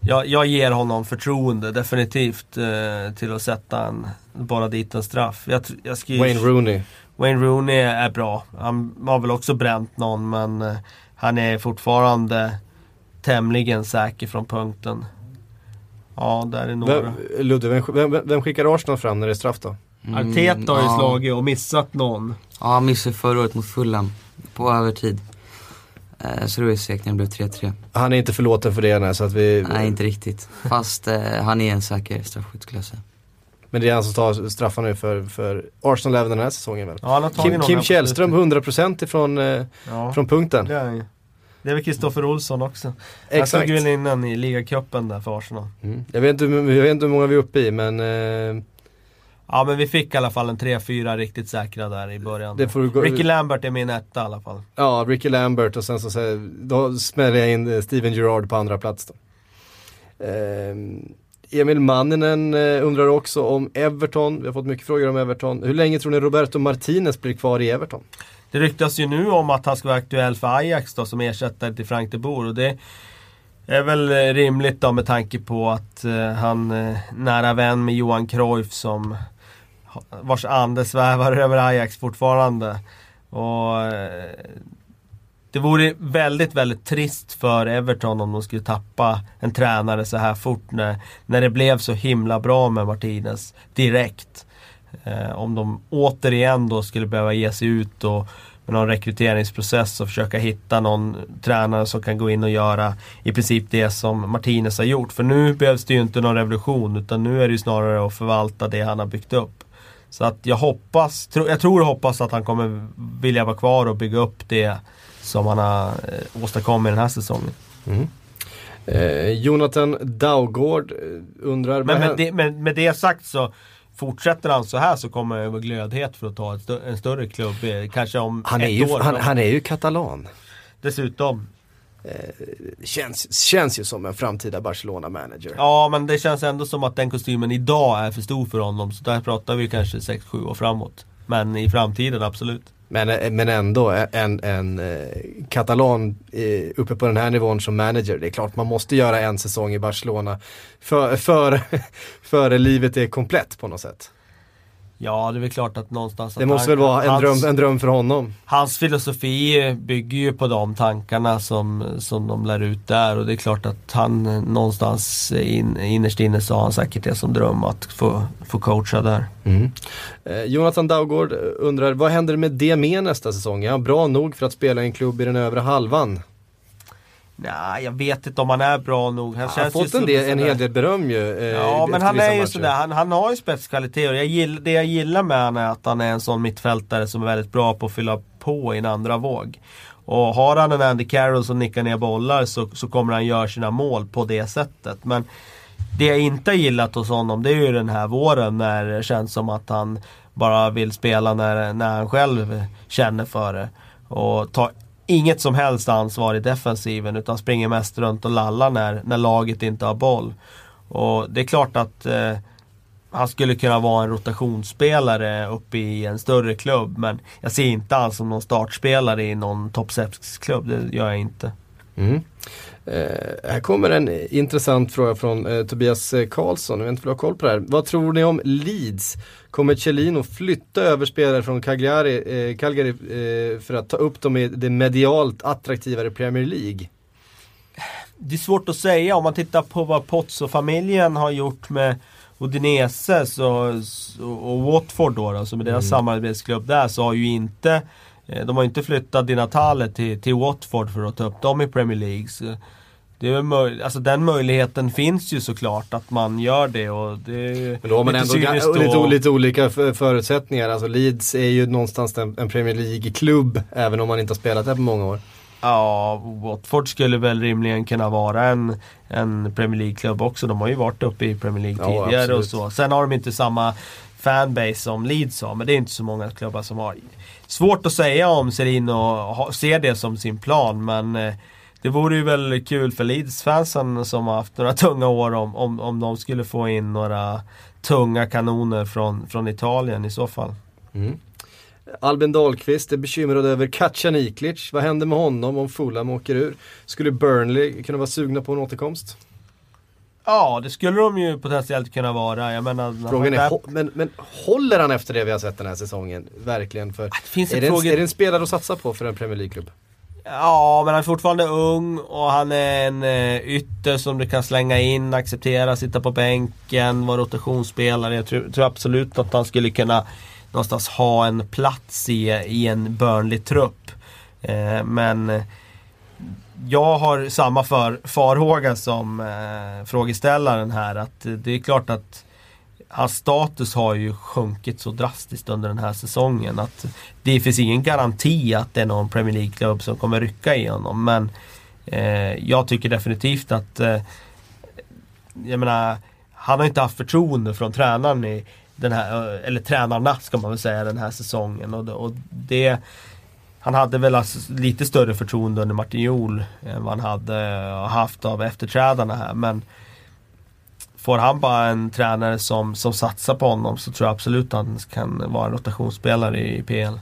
jag, jag ger honom förtroende definitivt eh, till att sätta en, bara dit en straff. Jag, jag skulle, Wayne Rooney. Wayne Rooney är bra. Han har väl också bränt någon men eh, han är fortfarande tämligen säker från punkten. Ja, där är några. Vem, Ludde, vem, vem, vem skickar Arsenal fram när det är straff då? Arteta har ju ja. slagit och missat någon. Ja, han missade förra året mot Fulham på övertid. Eh, så det var ju segt när det blev 3-3. Han är inte förlåten för det nej, så att vi... Nej, inte riktigt. Fast eh, han är en säker straffskytt skulle jag säga. Men det är han som tar straffar nu för, för Arsenal även den här säsongen väl? Ja, han Kim, Kim Källström slutet. 100% ifrån eh, Ja, från punkten. det är han ju. Det är väl Kristoffer Olsson också. Han Exakt. tog väl innan i ligacupen där för Arsenal. Mm. Jag, vet inte, hur- jag vet inte hur många vi är uppe i men eh, Ja men vi fick i alla fall en 3-4 riktigt säkra där i början. det får gå... Ricky Lambert är min etta i alla fall. Ja, Ricky Lambert och sen så säger, då smäller jag in eh, Steven Gerrard på andra plats då. Ehm, Emil Manninen eh, undrar också om Everton, vi har fått mycket frågor om Everton. Hur länge tror ni Roberto Martinez blir kvar i Everton? Det ryktas ju nu om att han ska vara aktuell för Ajax då som ersättare till Frank de Boer och det är väl eh, rimligt då med tanke på att eh, han är nära vän med Johan Cruyff som vars ande svävar över Ajax fortfarande. Och eh, Det vore väldigt, väldigt trist för Everton om de skulle tappa en tränare så här fort när, när det blev så himla bra med Martinez direkt. Eh, om de återigen då skulle behöva ge sig ut och med någon rekryteringsprocess och försöka hitta någon tränare som kan gå in och göra i princip det som Martinez har gjort. För nu behövs det ju inte någon revolution utan nu är det ju snarare att förvalta det han har byggt upp. Så att jag hoppas, tro, jag tror och hoppas att han kommer vilja vara kvar och bygga upp det som han har eh, åstadkommit den här säsongen. Mm. Eh, Jonathan Daugård eh, undrar... Men med det, med, med det sagt så Fortsätter han så här så kommer jag vara glödhet för att ta en större klubb. eh, Kanske om han, är ett ju, år. han, han är ju katalan. Dessutom. Känns, känns ju som en framtida Barcelona-manager. Ja men det känns ändå som att den kostymen idag är för stor för honom. Så där pratar vi kanske 6-7 år framåt. Men i framtiden absolut. Men, eh, men ändå, en, en eh, katalan eh, uppe på den här nivån som manager. Det är klart man måste göra en säsong i Barcelona för, för, före livet är komplett på något sätt. Ja det är väl klart att någonstans Det att måste han, väl vara en hans, dröm, en dröm för honom. Hans filosofi bygger ju på de tankarna som, som de lär ut där och det är klart att han någonstans in, innerst inne så har han säkert det som dröm att få, få coacha där. Eh, Jonathan Daugård undrar, vad händer med Deme nästa säsong? Är han bra nog för att spela i en klubb i den övre halvan? Nej, jag vet inte om han är bra nog. Han Han har fått en, del, en hel del beröm ju. eh, Ja men han är ju matcher. sådär, han, han har ju spetskvaliteter. Jag gill, det jag gillar med honom är att han är en sån mittfältare som är väldigt bra på att fylla på i en andra våg. Och har han en Andy Carroll som nickar ner bollar så, så kommer han göra sina mål på det sättet. Men det jag inte gillat hos honom det är ju den här våren när det känns som att han bara vill spela när, när han själv känner för det. Och tar inget som helst ansvar i defensiven utan springer mest runt och lallar när, när laget inte har boll. Och det är klart att eh, han skulle kunna vara en rotationsspelare uppe i en större klubb men jag ser inte alls som någon startspelare i någon topp 6-klubb, det gör jag inte. Mm. Eh, här kommer en intressant fråga från eh, Tobias eh, Karlsson, jag vet inte om du har koll på det här. Vad tror ni om Leeds? Kommer Celino flytta över spelare från Cagliari, Calgary för att ta upp dem i det medialt attraktivare Premier League? det är svårt att säga om man tittar på vad Pozzo-familjen har gjort med Udinese så, så, och Watford då, då som är deras samarbetsklubb där så har ju inte de har inte flyttat Di Natale till, till Watford för att ta upp dem i Premier League. Så det är alltså den möjligheten finns ju såklart att man gör det och det Men då har man lite ändå ga- lite, och- lite olika förutsättningar. Alltså Leeds är ju någonstans en, en Premier League-klubb även om man inte har spelat där på många år. Ja, Watford skulle väl rimligen kunna vara en, en Premier League-klubb också. De har ju varit uppe i Premier League Ja, tidigare och absolut. så. Sen har de inte samma fanbase som Leeds har, men det är inte så många klubbar som har. Svårt att säga om Serino ser det som sin plan, men eh, det vore ju väl kul för Leeds-fansen som har haft några tunga år om, om, om de skulle få in några tunga kanoner från, från Italien i så fall. Mm. Albin Dahlqvist är bekymrad över Kacaniklic. Vad händer med honom om Fulham åker ur? Skulle Burnley kunna vara sugna på en återkomst? Ja, det skulle de ju potentiellt kunna vara. Jag menar, Frågan är, hå- men, men håller han efter det vi har sett den här säsongen? Verkligen? För, det finns är, det en, fråga- är det en spelare att satsa på för en Premier League-klubb? Ja, men han är fortfarande ung och han är en eh, ytter som du kan slänga in, acceptera, sitta på bänken, vara rotationsspelare. Jag tror, tror absolut att han skulle kunna någonstans ha en plats i, i en Burnley-trupp. Eh, men jag har samma för, farhåga som eh, frågeställaren här. Att det är klart att hans status har ju sjunkit så drastiskt under den här säsongen att det finns ingen garanti att det är någon Premier League-klubb som kommer rycka i honom. Men eh, jag tycker definitivt att eh, jag menar, han har inte haft förtroende från tränaren i den här, eller tränarna ska man väl säga den här säsongen. Och, det- och det han hade väl alltså lite större förtroende under Martin Jol än vad han hade haft av efterträdarna här. Men Får han bara en tränare som, som satsar på honom så tror jag absolut att han kan vara en rotationsspelare i PL.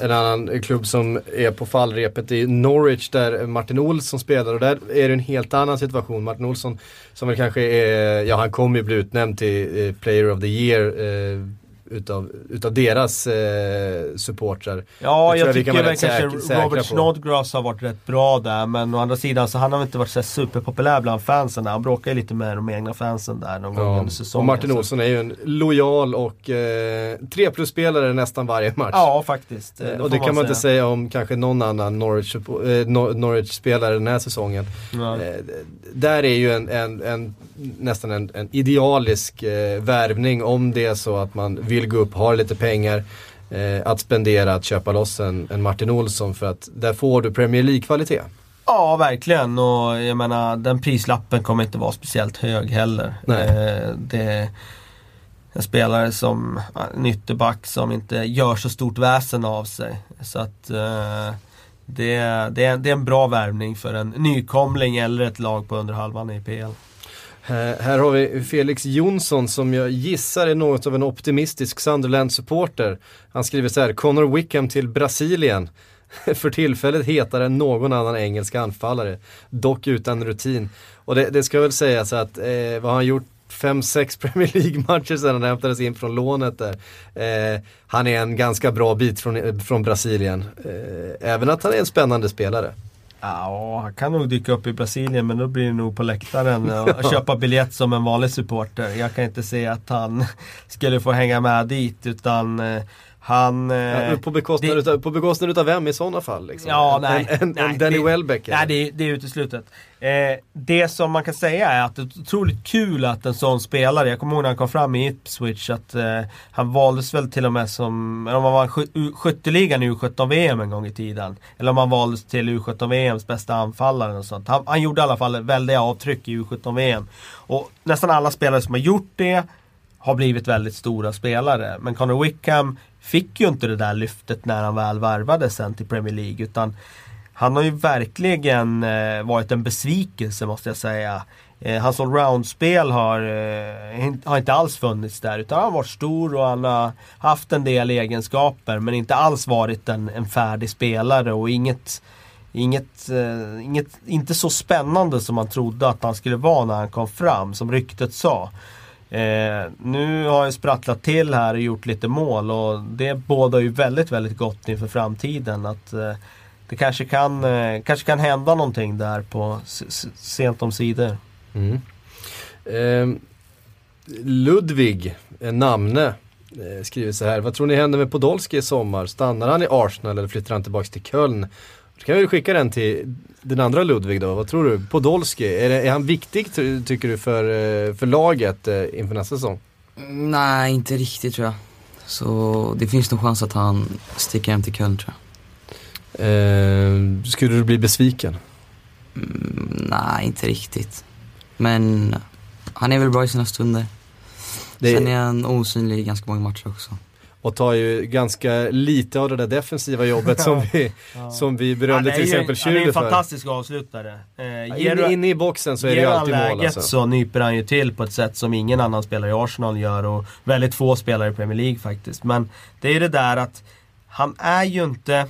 En annan, klubb som är på fallrepet är Norwich där Martin Olsson spelar och där är det en helt annan situation. Martin Olsson som väl kanske är, ja han kommer ju bli utnämnd till eh, Player of the Year eh, utav, utav deras eh, supportrar. Ja, jag, jag tycker väl kanske säk- Robert på. Snodgrass har varit rätt bra där men å andra sidan så han har inte varit så superpopulär bland fansen. Han bråkar ju lite med de egna fansen där någon gång Ja, under säsongen. och Martin Olsson är ju en lojal och eh, 3 plus-spelare nästan varje match. Ja, faktiskt. Eh, Det och det kan man inte säga. säga om kanske någon annan Norwich, eh, Nor- Norwich-spelare den här säsongen. Ja. Eh, där är ju en, en, en nästan en, en idealisk eh, värvning om det är så att man vill gå upp, har lite pengar eh, att spendera, att köpa loss en, en Martin Olsson för att där får du Premier League-kvalitet. Ja, verkligen. Och jag menar, den prislappen kommer inte vara speciellt hög heller. Nej. Eh, det är en spelare som, en ytterback som inte gör så stort väsen av sig. Så att eh, det, det, är, det är en bra värvning för en nykomling eller ett lag på under halvan i PL. Här, har vi Felix Jonsson som jag gissar är något av en optimistisk Sunderland-supporter. Han skriver så här, Connor Wickham till Brasilien. För tillfället hetare än någon annan engelsk anfallare. Dock utan rutin. Och det, det ska väl sägas att, eh, vad har han gjort? 5-6 Premier League-matcher sedan han hämtades in från lånet där. Eh, han är en ganska bra bit från, eh, från Brasilien. Eh, även att han är en spännande spelare. Ja, han kan nog dyka upp i Brasilien men då blir det nog på läktaren och köpa biljett som en vanlig supporter. Jag kan inte se att han skulle få hänga med dit utan eh, han... eh, Ja, på, bekostnad det- utav, på bekostnad utav vem i sådana fall? Liksom? Ja, nej. En, en, nej, en Danny det- Welbeck? Nej, det är, det är uteslutet. Eh, det som man kan säga är att det är otroligt kul att en sån spelare, jag kommer ihåg när han kom fram i Ipswich att eh, han valdes väl till och med som, eller om han var skytteligan i U17-VM en gång i tiden. Eller om han valdes till U17-VMs bästa anfallare och sånt. Han, han gjorde i alla fall väldiga avtryck i U17-VM. Och nästan alla spelare som har gjort det har blivit väldigt stora spelare. Men Conor Wickham fick ju inte det där lyftet när han väl värvades sen till Premier League. Utan han har ju verkligen eh, varit en besvikelse måste jag säga. Eh, hans allround-spel har, eh, har inte alls funnits där. Utan han har varit stor och han har haft en del egenskaper. Men inte alls varit en, en färdig spelare och inget Inget, eh, inget, inte så spännande som man trodde att han skulle vara när han kom fram, som ryktet sa. Eh, nu har han sprattlat till här och gjort lite mål och det bådar ju väldigt, väldigt gott inför framtiden. Att eh, det kanske kan, eh, kanske kan hända någonting där på sent om sidor. Mm. Ehm, Ludvig, eh, namne, eh, skriver så här. Vad tror ni händer med Podolski i sommar? Stannar han i Arsenal eller flyttar han tillbaka till Köln? Då kan vi skicka den till den andra Ludvig då. Vad tror du? Podolski, är, det, är han viktig ty- tycker du för, eh, för laget eh, inför nästa säsong? Mm, Nej, inte riktigt tror jag. Så det finns nog chans att han sticker hem till Köln tror jag. Eh, skulle du bli besviken? Mm, nej, inte riktigt. Men han är väl bra i sina stunder. Det- Sen är han osynlig i ganska många matcher också. Och tar ju ganska lite av det där defensiva jobbet som vi, som vi berömde är till exempel Han är en Schürrle för. fantastisk avslutare. Eh, Ja, ger Inne du- in i boxen så är det ju alltid mål läget alltså. så nyper han ju till på ett sätt som ingen annan spelare i Arsenal gör och väldigt få spelare i Premier League faktiskt. Men det är det där att han är ju inte...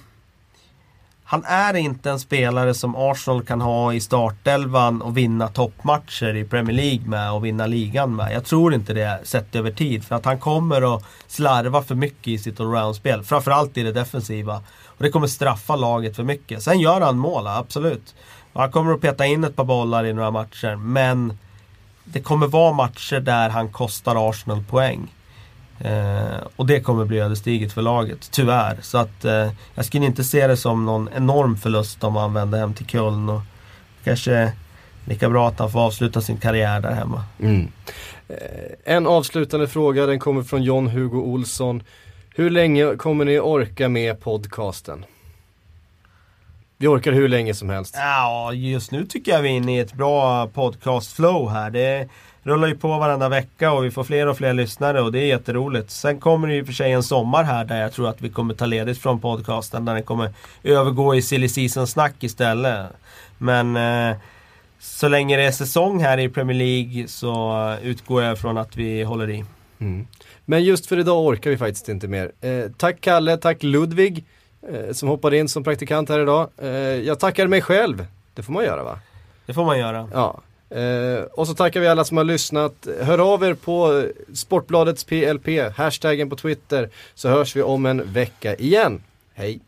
Han är inte en spelare som Arsenal kan ha i startelvan och vinna toppmatcher i Premier League med och vinna ligan med. Jag tror inte det sett över tid. För att han kommer att slarva för mycket i sitt allround-spel. Framförallt i det defensiva. Och det kommer straffa laget för mycket. Sen gör han mål, absolut. Och han kommer att peta in ett par bollar i några matcher. Men det kommer vara matcher där han kostar Arsenal poäng. Eh, och det kommer bli ödesdigert för laget, tyvärr. Så att eh, jag skulle inte se det som någon enorm förlust om han vänder hem till Köln. Och kanske lika bra att han får avsluta sin karriär där hemma. Mm. Eh, En avslutande fråga, den kommer från John-Hugo Olsson. Hur länge kommer ni orka med podcasten? Vi orkar hur länge som helst. Ja, just nu tycker jag vi är inne i ett bra podcast-flow här. Det rullar ju på varenda vecka och vi får fler och fler lyssnare och det är jätteroligt. Sen kommer det ju för sig en sommar här där jag tror att vi kommer ta ledigt från podcasten. Där den kommer övergå i silly season-snack istället. Men eh, så länge det är säsong här i Premier League så utgår jag från att vi håller i. Mm. Men just för idag orkar vi faktiskt inte mer. Eh, tack Kalle, tack Ludvig eh, som hoppade in som praktikant här idag. Eh, jag tackar mig själv, det får man göra va? Det får man göra. Ja. Eh, och så tackar vi alla som har lyssnat. Hör av er på Sportbladets PLP, hashtaggen på Twitter, så hörs vi om en vecka igen. Hej!